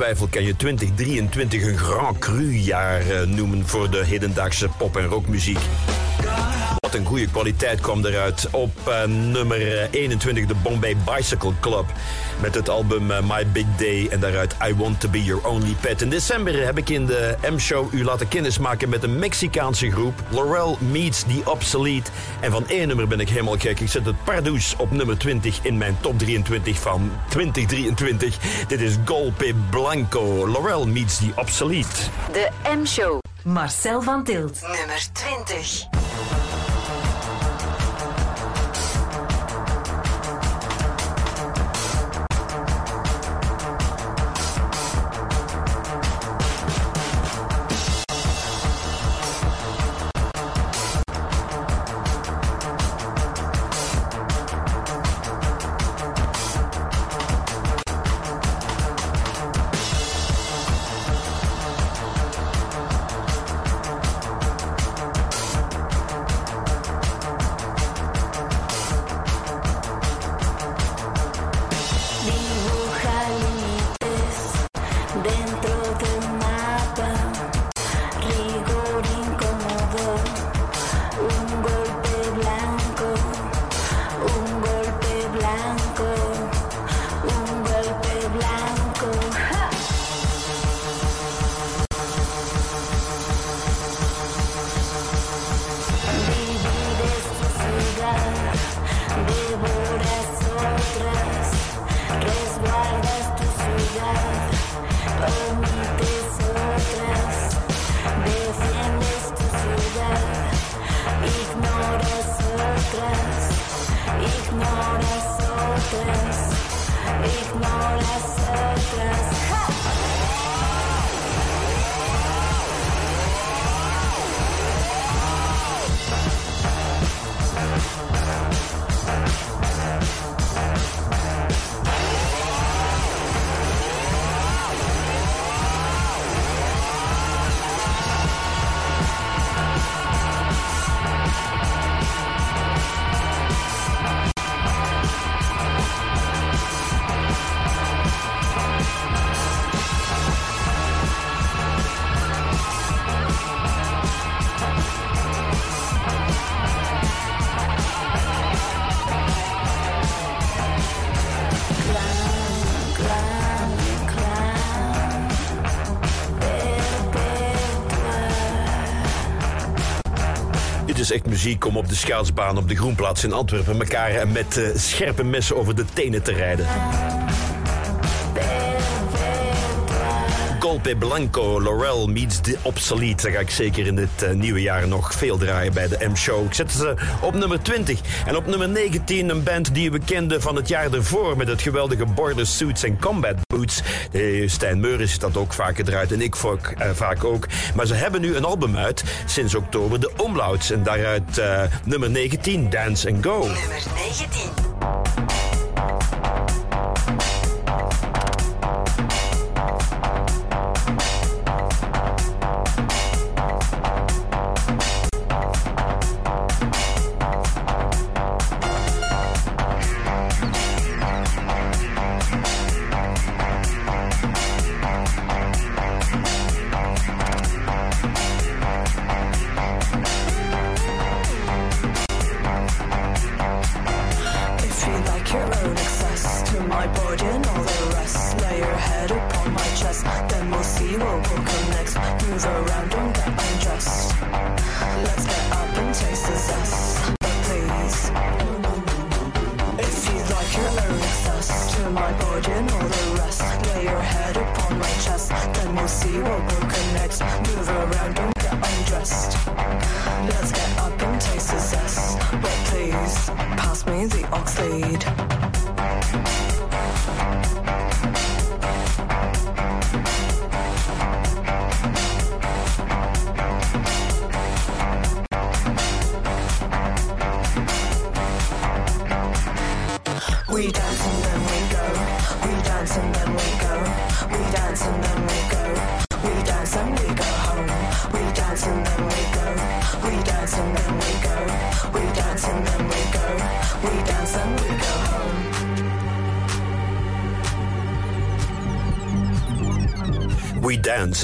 Twijfel kan je 2023 een Grand Cru-jaar eh, noemen voor de hedendaagse pop- en rockmuziek. Wat een goede kwaliteit kwam eruit. Op eh, nummer eh, 21 de Bombay Bicycle Club. Met het album eh, My Big Day en daaruit I Want To Be Your Only Pet. In december heb ik in de M-show u laten kennismaken met een Mexicaanse groep. Laurel Meets The Obsolete. En van één nummer ben ik helemaal gek. Ik zet het Pardoes op nummer 20 in mijn top 23 van 2023. Dit is Golpe Blanco. Laurel Meets The Obsolete. De M-show. Marcel van Tilt. Nummer 20. Muziek om op de schaatsbaan op de Groenplaats in Antwerpen elkaar met eh, scherpe messen over de tenen te rijden. Golpe Blanco, Laurel meets the Obsolete. Dat ga ik zeker in dit eh, nieuwe jaar nog veel draaien bij de M-show. Ik zet ze op nummer 20. En op nummer 19 een band die we kenden van het jaar ervoor... met het geweldige Border Suits en Combat Boots. Stijn Meuris dat ook vaak gedraaid en ik vaak, eh, vaak ook. Maar ze hebben nu een album uit sinds oktober, de Omlauts. En daaruit eh, nummer 19, Dance and Go.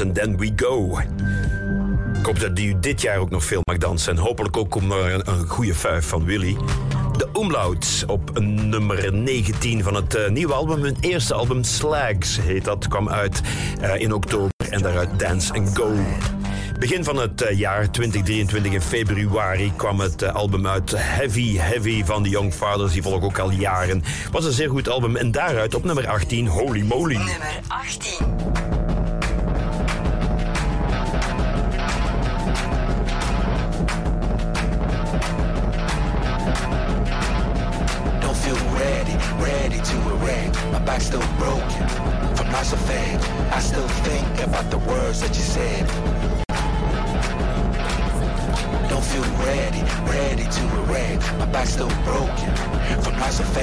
And then we go. Ik hoop dat u dit jaar ook nog veel mag dansen. En hopelijk ook om een, een goede vijf van Willy. De Umlaut op nummer 19 van het eh, nieuwe album. Hun eerste album, Slags heet dat, kwam uit eh, in oktober. En daaruit Dance and Go. Begin van het eh, jaar 2023 in februari kwam het album uit Heavy Heavy van de Young Fathers. Die volgen ook al jaren. Was een zeer goed album. En daaruit op nummer 18 Holy Moly. Nummer 18. Back's still broken from lots of. I still think about the words that you said. Don't feel ready, ready to erect. My back's still broken from lots of.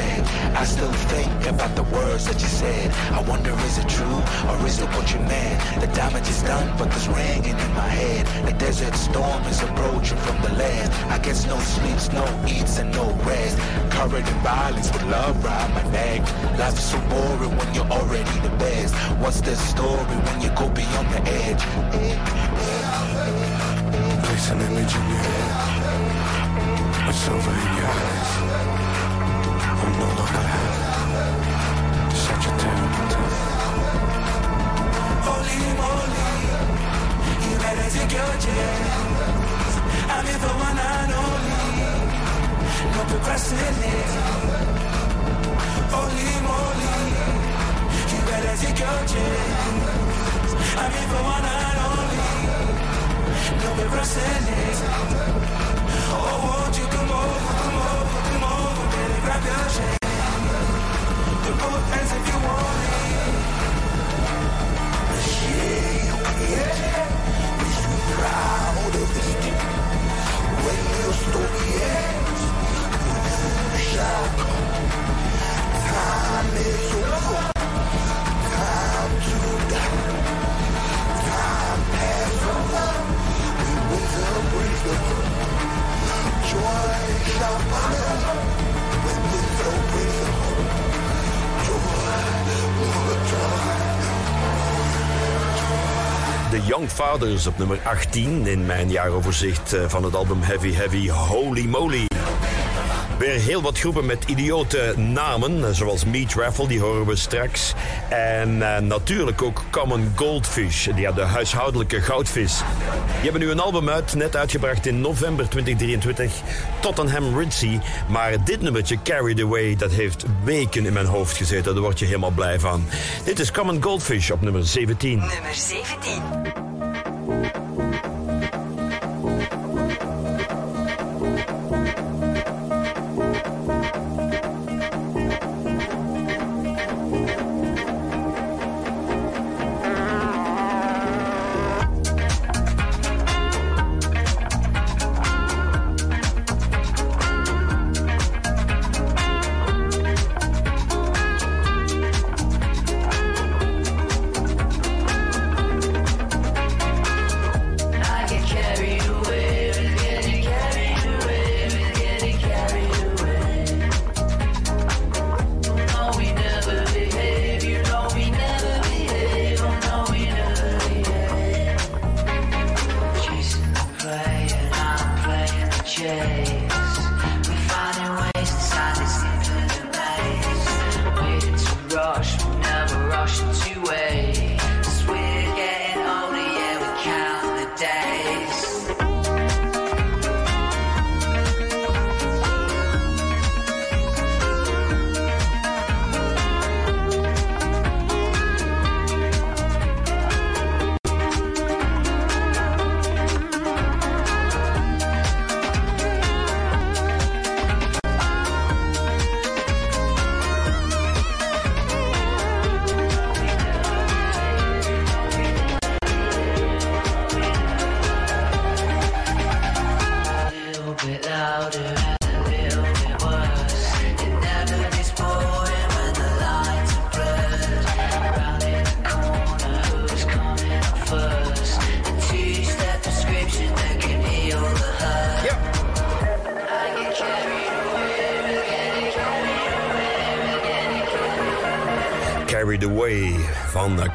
I still think about the words that you said. I wonder is it true or is it what you meant? The damage is done, but there's ringing in my head. The desert storm is approaching from the left. I guess no sleeps, no eats, and no rest. Covered in violence with love round my neck. Life is so boring when you're already the best. What's the story when you go beyond the edge? Eh, eh. Place an image in your head with silver in your eyes. I'm no longer have such a terrible time. Holy moly, you better take your chance. I'm here for one and only. No procrastinate. Holy moly, you better take your chance. I'm here for one and only. No procrastinate. Oh, won't you come over, come over, come over, baby, grab your shade. Put both hands if you want it. proud of this day. When your story ends, you shall come. De Young Fathers op nummer 18 in mijn jaaroverzicht eh, van het album Heavy Heavy Holy Moly. Weer heel wat groepen met idiote namen, eh, zoals Meat Raffle, die horen we straks. En eh, natuurlijk ook Common Goldfish, ja, de huishoudelijke goudvis. Die hebben nu een album uit, net uitgebracht in november 2023, Tottenham Ritzy. Maar dit nummertje, Carried Away, dat heeft weken in mijn hoofd gezeten. Daar word je helemaal blij van. Dit is Common Goldfish op nummer 17. Nummer 17.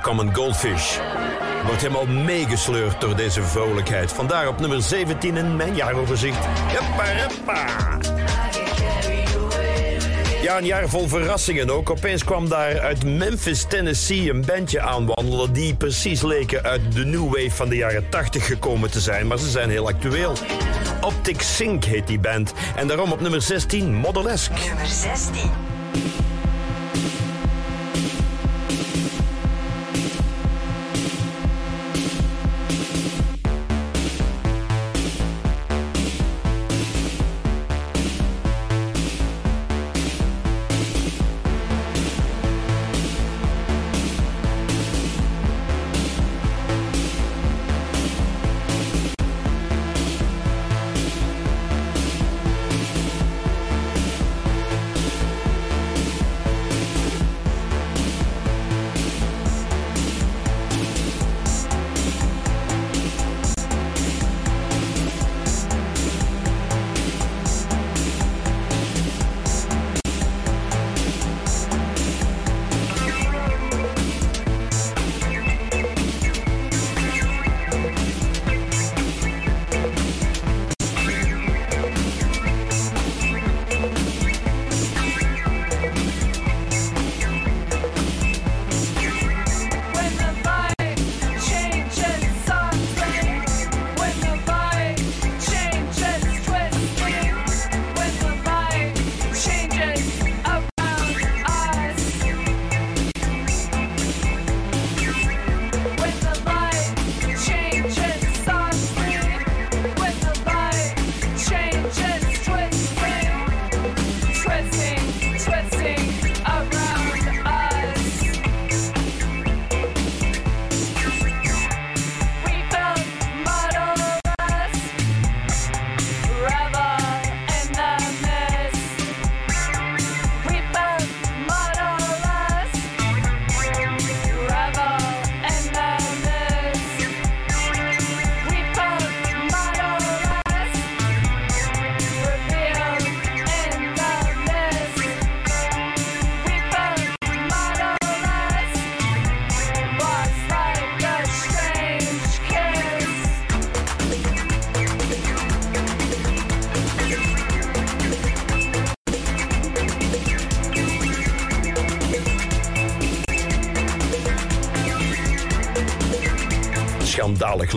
Common Goldfish. Wordt helemaal meegesleurd door deze vrolijkheid. Vandaar op nummer 17 in mijn jaaroverzicht. Ja, een jaar vol verrassingen ook. Opeens kwam daar uit Memphis, Tennessee een bandje aanwandelen... die precies leken uit de new wave van de jaren 80 gekomen te zijn. Maar ze zijn heel actueel. Optic Sync heet die band. En daarom op nummer 16 Modelesque. Nummer 16.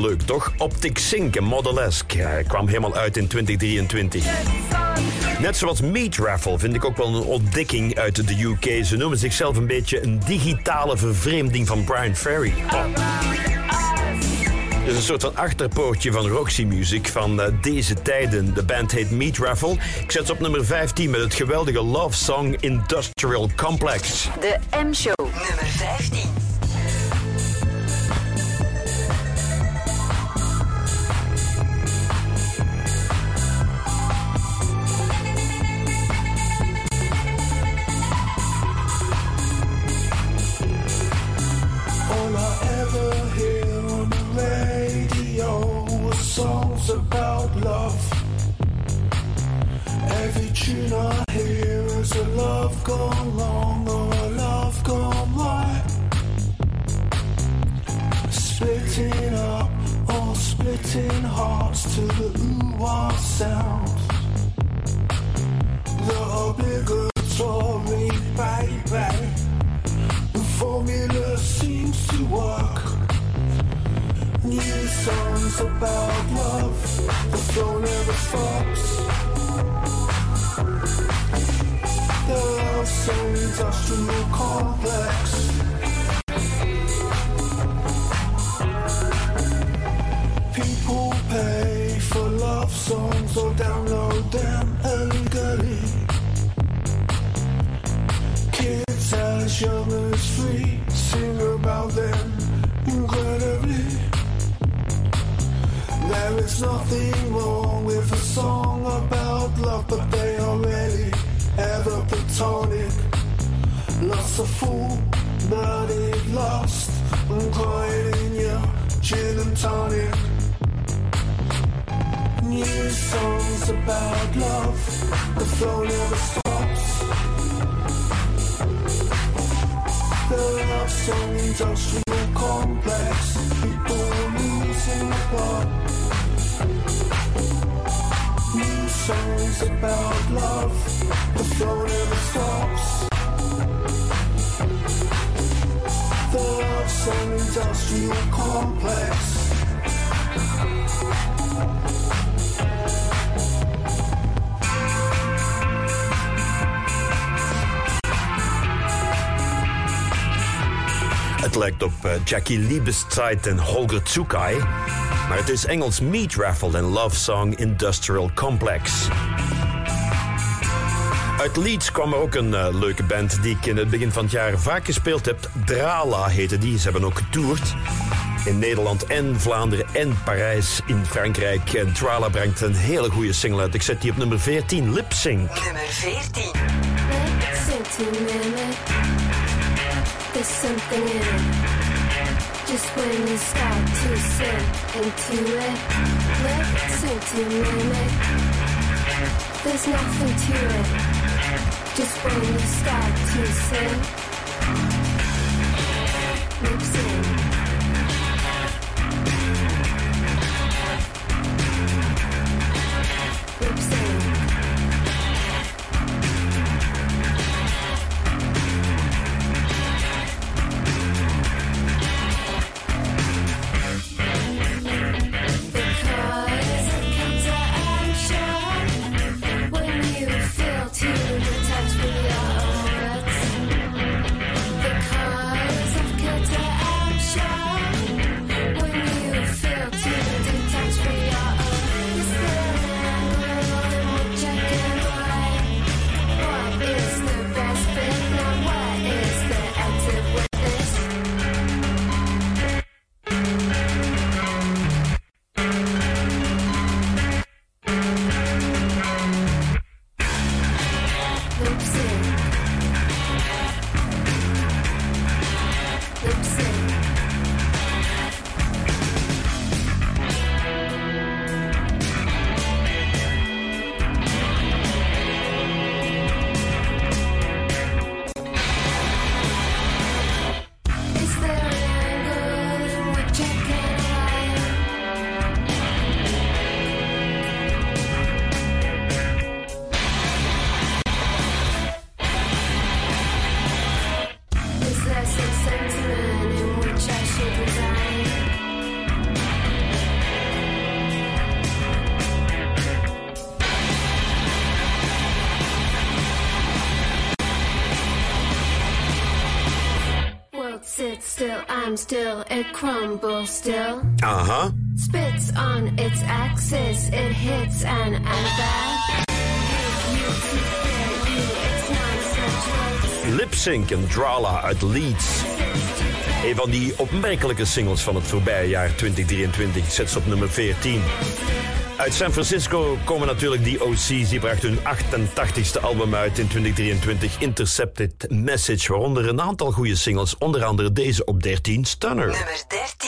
Leuk, toch? Optic Sync en. Ja, hij kwam helemaal uit in 2023. Net zoals Meat Raffle vind ik ook wel een ontdekking uit de UK. Ze noemen zichzelf een beetje een digitale vervreemding van Brian Ferry. Het is een soort van achterpoortje van Roxy Music van eh, deze tijden. De band heet Meat Raffle. Ik zet ze op nummer 15 met het geweldige love song Industrial Complex. De M-show. Nummer 15. Jackie Liebeszeit en Holger Tsukai. Maar het is Engels Meat Raffle en Love Song Industrial Complex. Uit Leeds kwam er ook een eh, leuke band die ik in het begin van het jaar vaak gespeeld heb. Drala heette die. Ze hebben ook getoerd. In Nederland en Vlaanderen en Parijs in Frankrijk. En Drala brengt een hele goede single uit. Ik zet die op nummer 14, Lip Sync. Nummer 14. Listen to me. There's something in it. Just when you start to sink into it. Listen to me. There's nothing to it. Just when you start to sing. Lip sync. Still, it crumbles still. Aha. Spits on its axis, it hits it's non-sensual. Lip Sync en Drala uit Leeds. Een van die opmerkelijke singles van het voorbije jaar 2023 zet ze op nummer 14. Uit San Francisco komen natuurlijk die OC's. Die brachten hun 88ste album uit in 2023, Intercepted Message. Waaronder een aantal goede singles, onder andere deze op 13, Stunner. Nummer 13.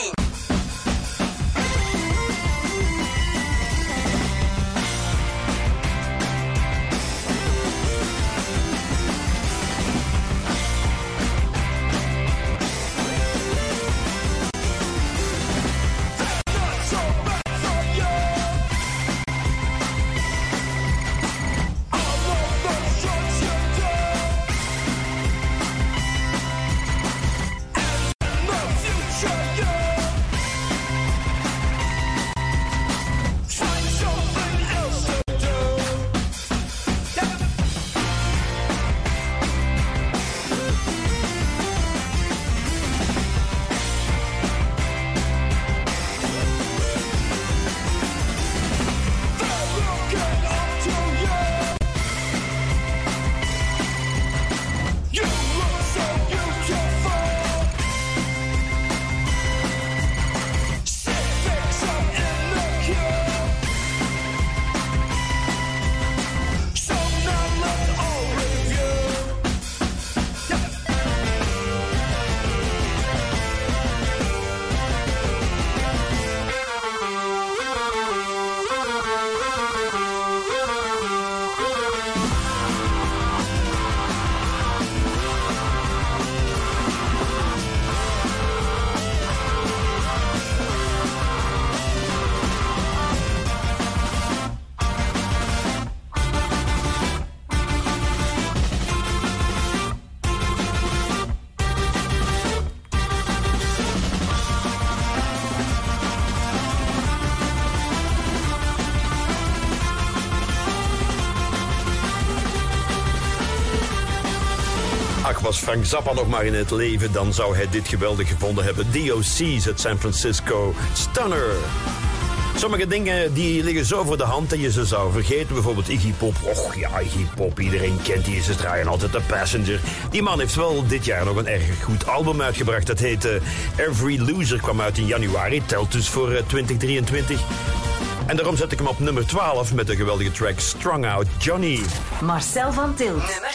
Was Frank Zappa nog maar in het leven, dan zou hij dit geweldig gevonden hebben. DOC's uit San Francisco. Stunner. Sommige dingen die liggen zo voor de hand dat je ze zou vergeten. Bijvoorbeeld Iggy Pop. Och ja, Iggy Pop. Iedereen kent die. Ze draaien altijd de Passenger. Die man heeft wel dit jaar nog een erg goed album uitgebracht. Dat heet eh, Every Loser. Kwam uit in januari. Telt dus voor eh, 2023. En daarom zet ik hem op nummer 12 met de geweldige track Strung Out Johnny. Marcel van Tilt. Nummer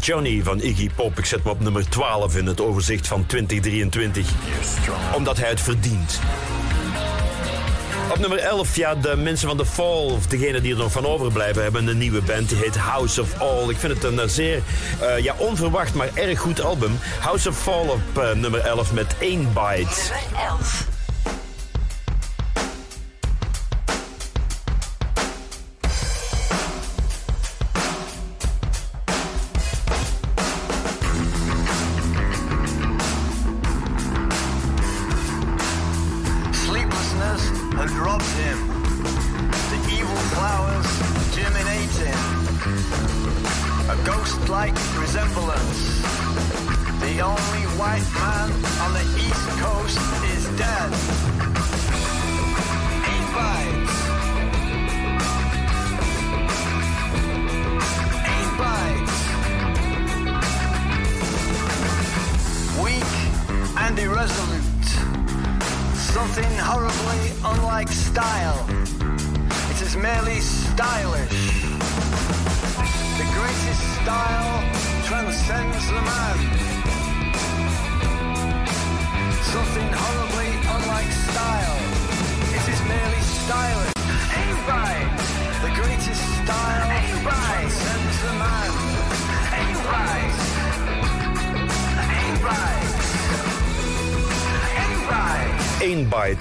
Johnny van Iggy Pop. Ik zet hem op nummer 12 in het overzicht van 2023. Omdat hij het verdient. Op nummer 11, ja, de mensen van The Fall, degenen die er nog van overblijven, hebben een nieuwe band. Die heet House of All. Ik vind het een eh, zeer eh, ja, onverwacht, maar erg goed album. House of Fall op eh, nummer 11 met 1 Bite. Nummer 11.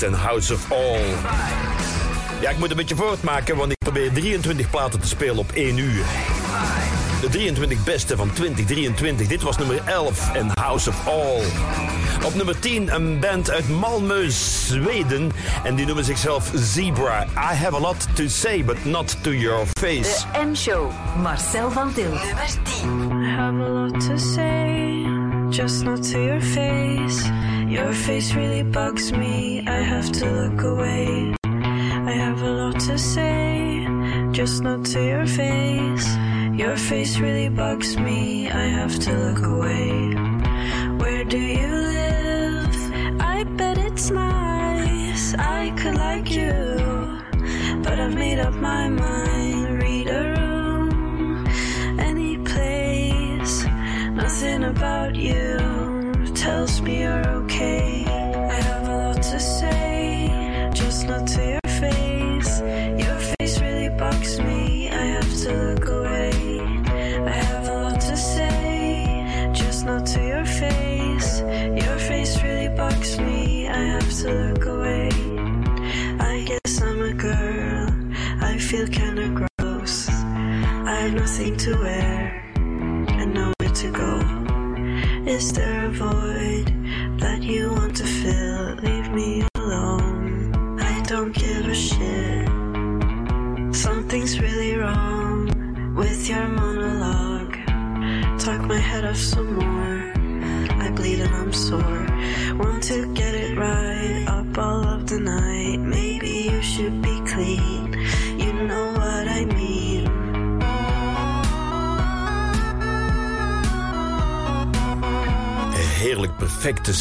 En House of All. Ja, ik moet een beetje voortmaken, want ik probeer 23 platen te spelen op 1 uur. De 23 beste van 2023. Dit was nummer 11 en House of All. Op nummer 10 een band uit Malmö, Zweden. En die noemen zichzelf Zebra. I have a lot to say, but not to your face. De M-show. Marcel van Til. Nummer 10. I have a lot to say, just not to your face. Your face really bugs me, I have to look away. I have a lot to say, just not to your face. Your face really bugs me, I have to look away.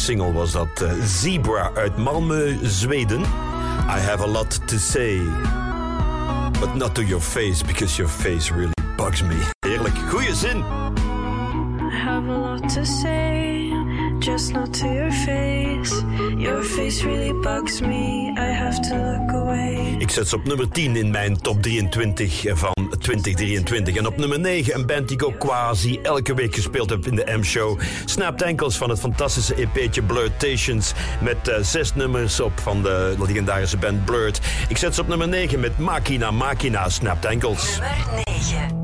Single was dat. eh, Zebra uit Malmö, Zweden. I have a lot to say. But not to your face, because your face really bugs me. Heerlijk. Goeie zin. I have a lot to say, just not to your face. Your face really bugs me, I have to look away. Ik zet ze op nummer 10 in mijn top 23 van 2023. En op nummer 9 een band die ik ook quasi elke week gespeeld heb in de M-show. Snapt enkels van het fantastische EP'tje Blurtations. Met eh, zes nummers op van de legendarische band Blurred. Ik zet ze op nummer 9 met Machina Machina Snapt enkels. Nummer 9.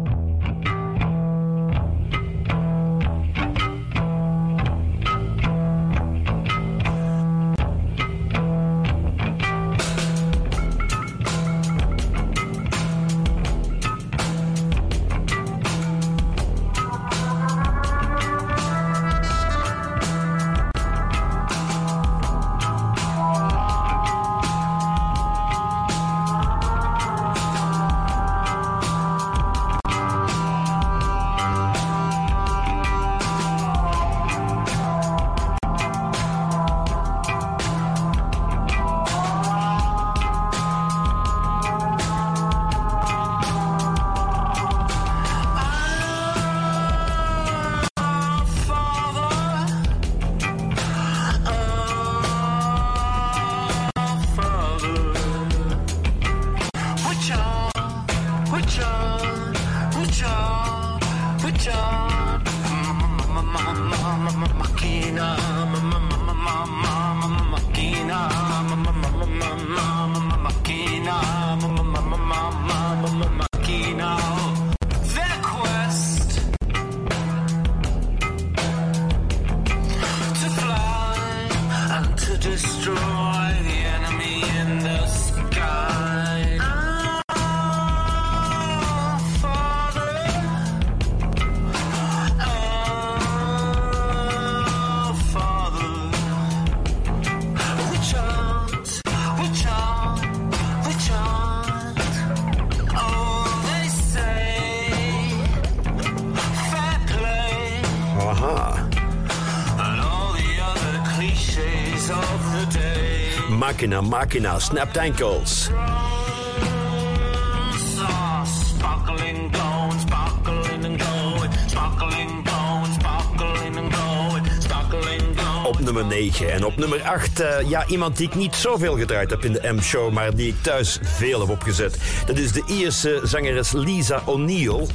And glowing, sparkling, glowing. Op nummer 9. En op nummer 8, eh, ja, iemand die ik niet zoveel gedraaid heb in de M-show, maar die ik thuis veel heb opgezet. Dat is de Ierse zangeres Lisa O'Neill.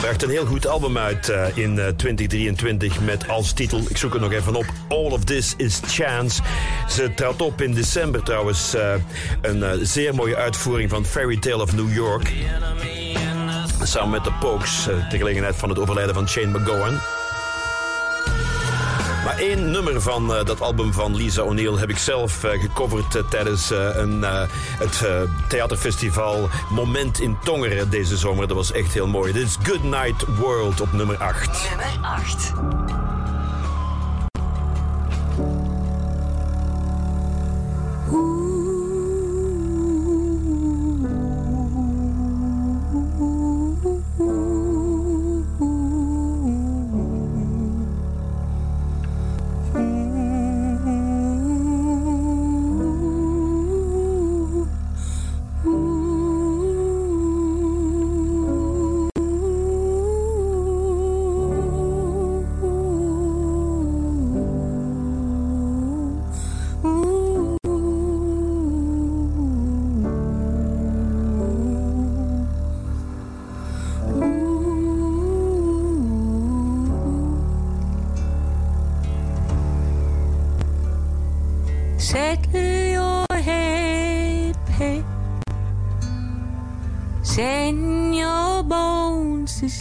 Bracht een heel goed album uit eh, in eh, 2023 met als titel, ik zoek het nog even op, All of This is Chance. Ze trad op in december trouwens eh, een eh, zeer mooie uitvoering van Fairy Tale of New York. Samen met de Pokes, eh, ter gelegenheid van het overlijden van Shane McGowan. Maar één nummer van dat album van Lisa O'Neill heb ik zelf eh, gecoverd tijdens een, het theaterfestival Moment in Tongeren deze zomer. Dat was echt heel mooi. Dit is Good Night World op nummer 8. Nummer 8.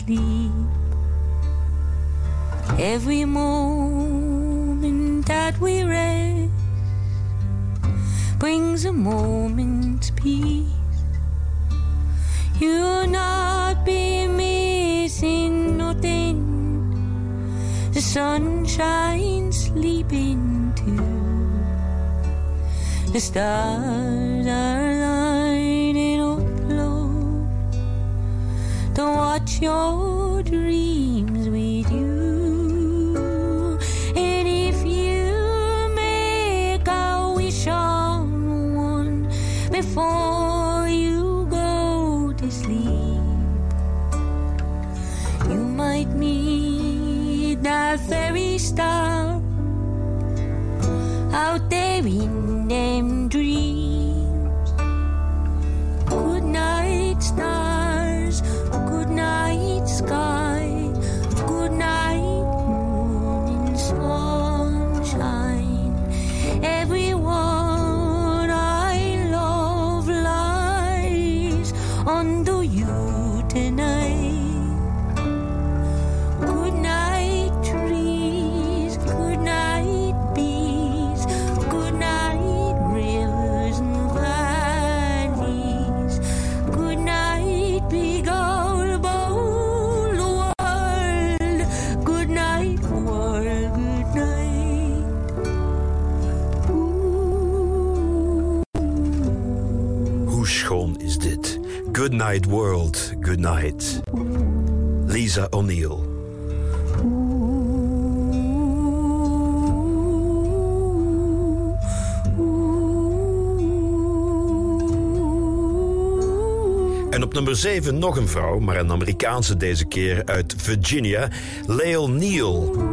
Sleep. Every moment that we rest brings a moment's peace. You'll not be missing nothing. The sun shines sleeping too. The stars are your dreams Night World, Good Night. Lisa O'Neill. En op nummer 7 nog een vrouw, maar een Amerikaanse deze keer uit Virginia, Leo Neal.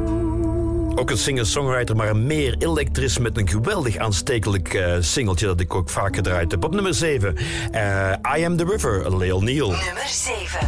Ook een singer-songwriter, maar een meer elektrisch met een geweldig aanstekelijk eh, singeltje dat ik ook vaak gedraaid heb. Op nummer 7, eh, I Am The River, Leo Neal. Nummer 7.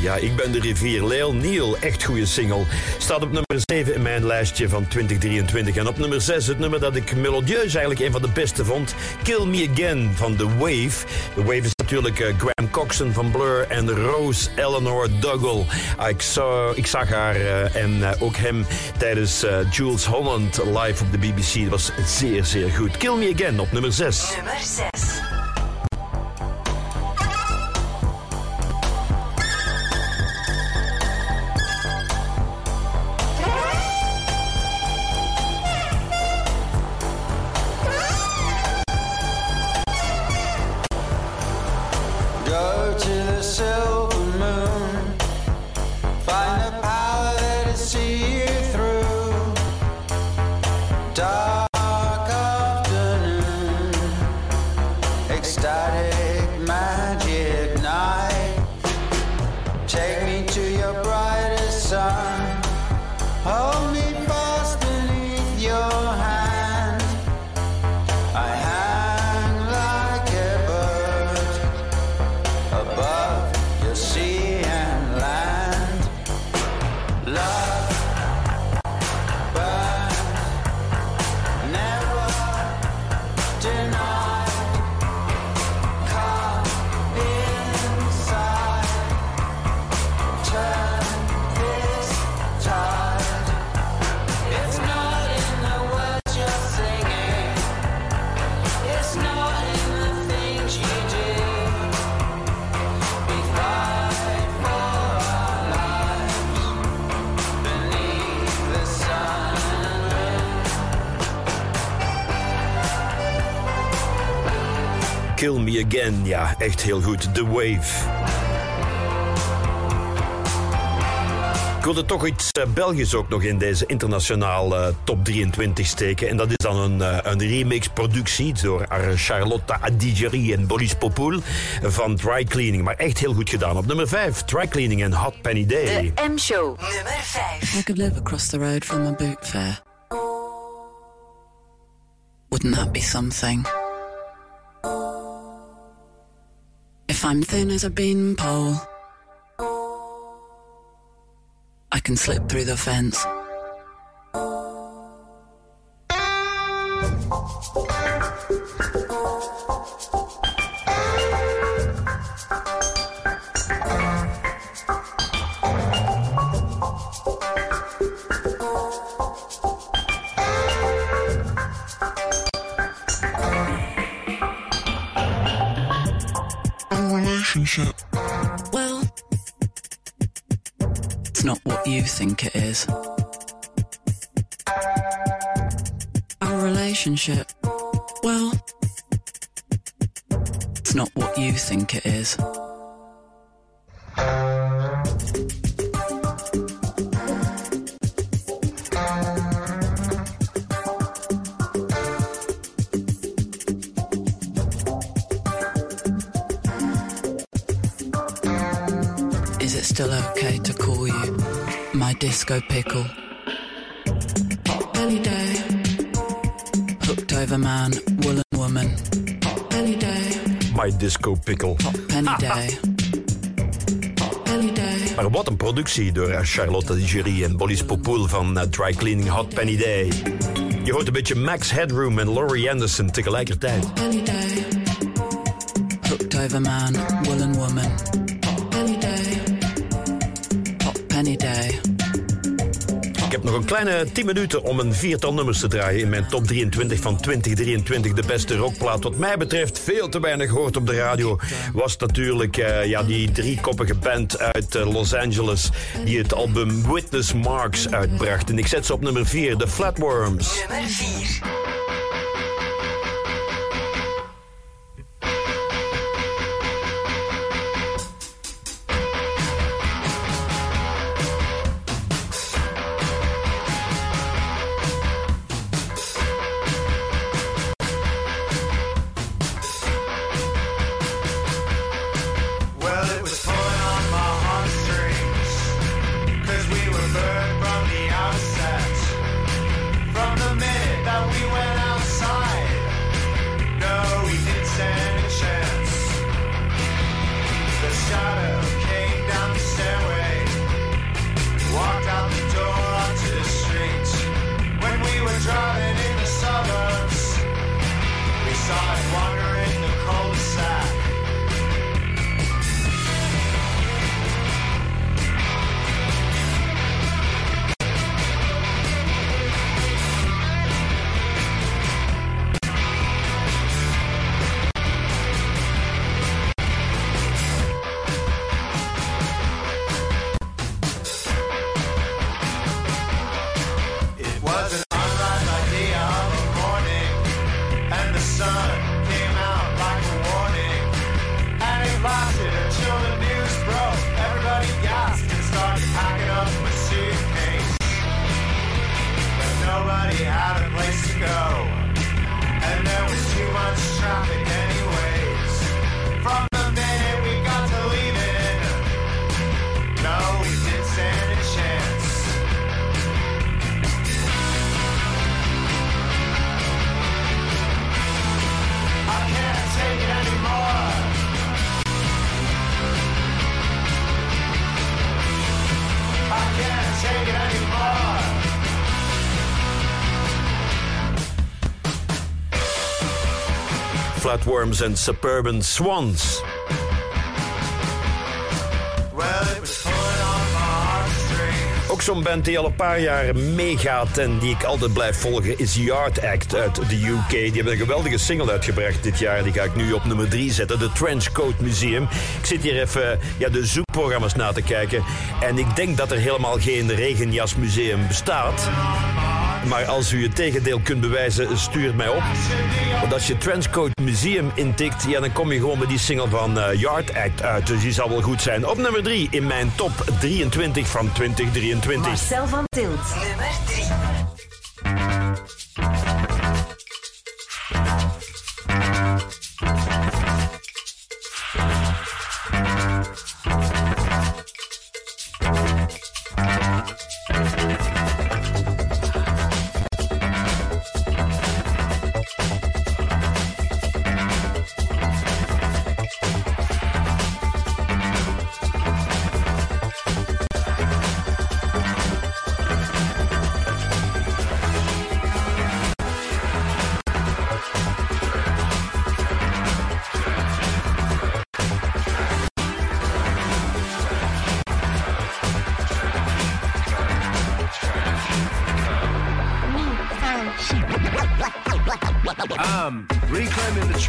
Ja, ik ben de rivier. Leel Neal, echt goede single. Staat op nummer 7 in mijn lijstje van 2023. En op nummer 6 het nummer dat ik melodieus eigenlijk een van de beste vond. Kill Me Again van The Wave. The Wave is natuurlijk eh, Graham Coxon van Blur en Rose Eleanor Dougal. Ah, ik, zag, ik zag haar eh, en eh, ook hem tijdens Jules Holland live op de BBC. Dat was zeer, zeer goed. Kill Me Again op nummer 6. Nummer 6. Me Again, ja, echt heel goed. The Wave. Ik wilde toch iets eh, Belgisch ook nog in deze internationaal eh, top 23 steken. En dat is dan een, eh, een remix-productie door Charlotte Adigeri en Boris Popoul van Dry Cleaning. Maar echt heel goed gedaan. Op nummer 5, Dry Cleaning en Hot Penny Day. De M-show. Nummer 5. I could live across the road from a boot fair. Wouldn't that be something? If I'm thin as a beanpole, I can slip through the fence. Think it is. Our relationship, well, it's not what you think it is. Is it still okay to call you my disco pickle? Belly day. Hooked over man, woolen woman. Belly day. My Disco Pickle. Penny day. Maar wat een productie door eh, Charlotte Adigeri en Boris Popoul van eh, Dry Cleaning Hot Penny Day. Je hoort een beetje Max Headroom en Laurie Anderson tegelijkertijd. Belly day. Hooked over man, woolen woman. Een kleine 10 minuten om een viertal nummers te draaien in mijn top 23 van 2023. De beste rockplaat. Wat mij betreft veel te weinig hoort op de radio. Was natuurlijk eh, ja, die driekoppige band uit eh, Los Angeles. Die het album Witness Marks uitbracht. En ik zet ze op nummer 4, The Flatworms. Nummer 4. Flatworms en Suburban Swans. Ook zo'n band die al een paar jaar meegaat en die ik altijd blijf volgen is Yard Act uit de UK. Die hebben een geweldige single uitgebracht dit jaar. Die ga ik nu op nummer 3 zetten. De Trenchcoat Museum. Ik zit hier even ja, de zoekprogramma's na te kijken. En ik denk dat er helemaal geen regenjasmuseum bestaat. Maar als u het tegendeel kunt bewijzen, stuur het mij op. Want als je Trenchcoat Museum intikt, ja, dan kom je gewoon bij die single van eh, Yard Act uit. Dus die zal wel goed zijn. Op nummer 3 in mijn top 23 van 2023. Marcel van Tilt.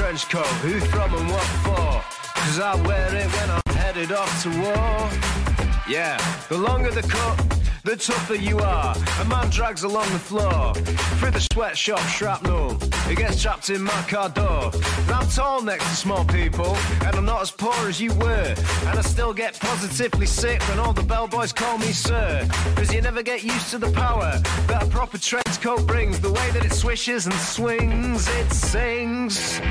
Trench coat. Who from and what for? Cause I wear it when I'm headed off to war. Yeah, the longer the cut, the tougher you are. A man drags along the floor through the sweatshop shrapnel. He gets trapped in my car door. But I'm tall next to small people, and I'm not as poor as you were. And I still get positively sick when all the bellboys call me sir. Cause you never get used to the power that a proper trench coat brings. The way that it swishes and swings, it sings.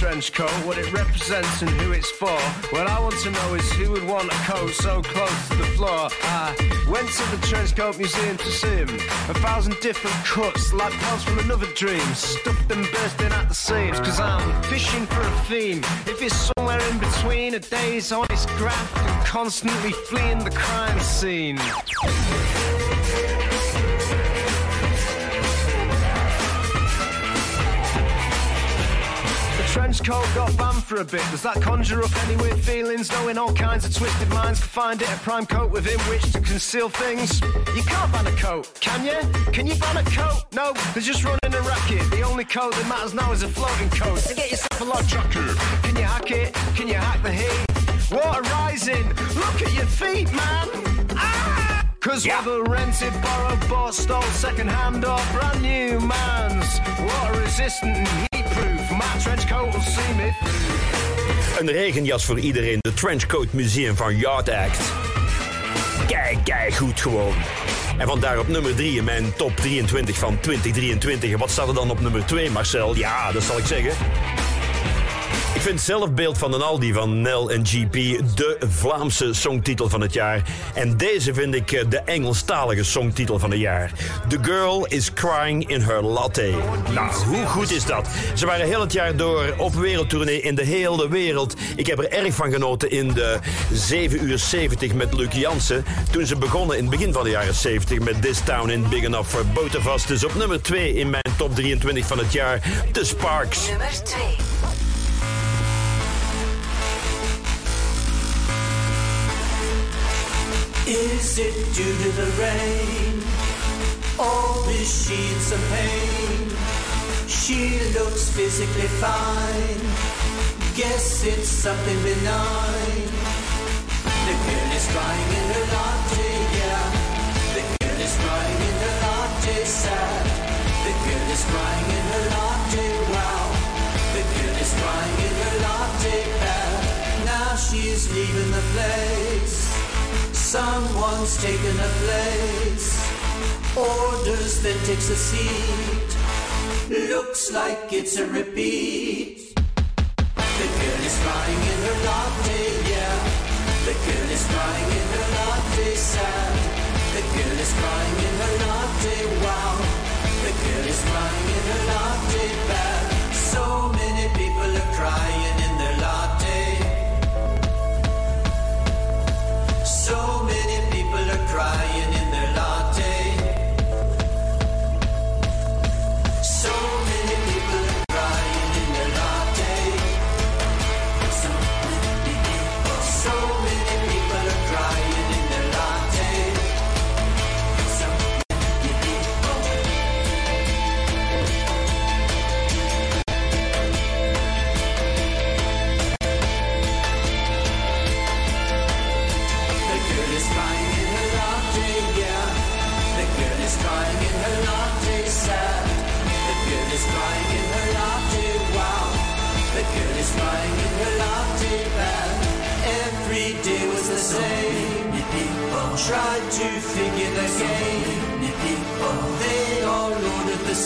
Trench coat, what it represents and who it's for? What I want to know is who would want a coat so close to the floor. I went to the trench coat museum to see him. A thousand different cuts, like parts from another dream, stuffed and bursting at the seams. Cause I'm fishing for a theme. If it's somewhere in between a day's honest graft and constantly fleeing the crime scene. Coat got banned for a bit. Does that conjure up any weird feelings? Knowing all kinds of twisted minds can find it a prime coat within which to conceal things. You can't ban a coat, can you? Can you ban a coat? No, they're just running a racket. The only coat that matters now is a floating coat. So get yourself a log jacket. Can you hack it? Can you hack the heat? Water rising. Look at your feet, man. Ah! Cause whether rented, borrowed, bought, stole, second hand or brand new man's water resistant and heat proof. My trench coat will see me Een regenjas voor iedereen. De Trenchcoat Museum van Yard Act. Kijk, kijk goed gewoon. En vandaar op nummer 3 in mijn top 23 van 2023. En wat staat er dan op nummer 2, Marcel? Ja, dat zal ik zeggen. Ik vind zelf Beeld van den Aldi van Nel en GP de Vlaamse songtitel van het jaar. En deze vind ik eh, de Engelstalige songtitel van het jaar. The Girl is Crying in Her Latte. Nou, hoe goed is dat? Ze waren heel het jaar door op wereldtournee in de hele wereld. Ik heb er erg van genoten in de 7 uur 70 met Luc Jansen. Toen ze begonnen in het begin van de jaren 70 met This Town in Big Enough for Us. Dus op nummer 2 in mijn top 23 van het jaar, The Sparks. Nummer 2. Is it due to the rain? Or is she in some pain? She looks physically fine. Guess it's something benign. The girl is crying in her latte, yeah. The girl is crying in her latte, sad. The girl is crying in her latte, wow. The girl is crying in her latte, bad. Now she's leaving the place. Someone's taken a place. Orders, then takes a seat. Looks like it's a repeat. The girl is crying in her latte, yeah. The girl is crying in her latte, sad. The girl is crying in her latte, wow. The girl is crying in her latte, bad. So many people are crying in their latte. So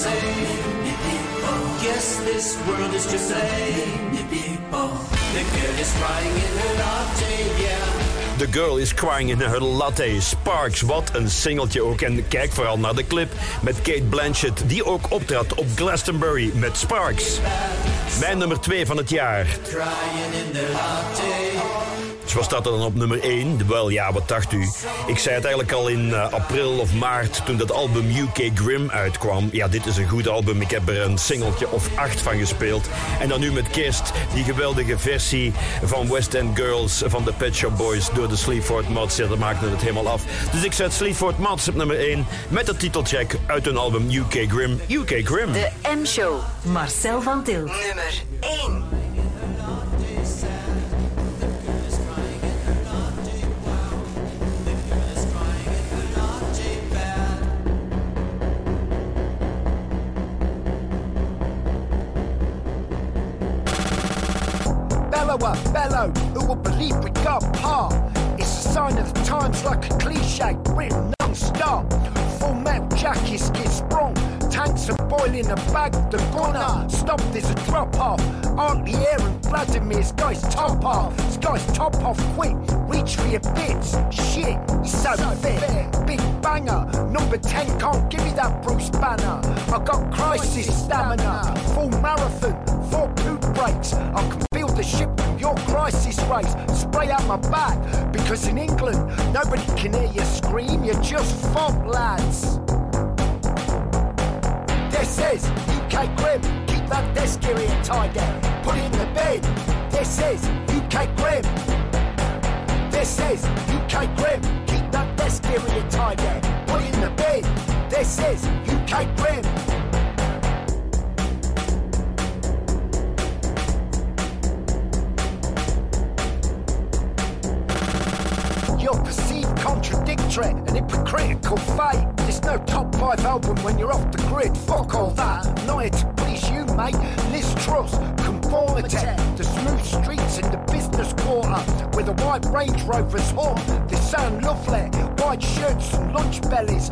same. Guess this world is to blame. The girl is crying in her latte, yeah. The Girl is Crying in Her Latte. Sparks, wat een singeltje ook. En kijk vooral naar de clip met Kate Blanchett, die ook optrad op Glastonbury met Sparks. Mijn nummer 2 van het jaar. Crying in the latte. Wat staat er dan op nummer 1? Wel ja, wat dacht u? Ik zei het eigenlijk al in eh, april of maart toen dat album UK Grim uitkwam. Ja, dit is een goed album. Ik heb er een singeltje of acht van gespeeld. En dan nu met kerst die geweldige versie van West End Girls van de Pet Shop Boys door de Sleaford Mods. Ja, dat maakte het helemaal af. Dus ik zet Sleaford Mods op nummer 1 met de titelcheck uit hun album UK Grim. UK Grim. De M-show. Marcel van Tilt. Nummer 1. Bellower, bellow, who will believe we got par? It's a sign of the times like a cliche, written non-stop. Full metal jackets get sprung, tanks are boiling a bag, the gunner. Stop, there's a drop off. Aren't the air and Vladimir's guy's top off. This guy's top off quick, reach for your bits. Shit, he's so fit. Big banger, number 10 can't give me that Bruce Banner. I got crisis stamina, full marathon, four poop breaks. I can ship your crisis race. Spray out my back, because in England, nobody can hear you scream, you're just fog lads. This is UK Grim, keep that desk area tidy. Put it in the bin. This is UK Grim. This is UK Grim, keep that desk area tidy. Put it in the bin. This is UK Grim. You're perceived contradictory and hypocritical fate. There's no top five album when you're off the grid. Fuck all that. Not here to please you, mate. Liz Truss, conformity. The smooth streets in the business quarter with a white Range Rover's horn. They sound lovely. White shirts and lunch bellies.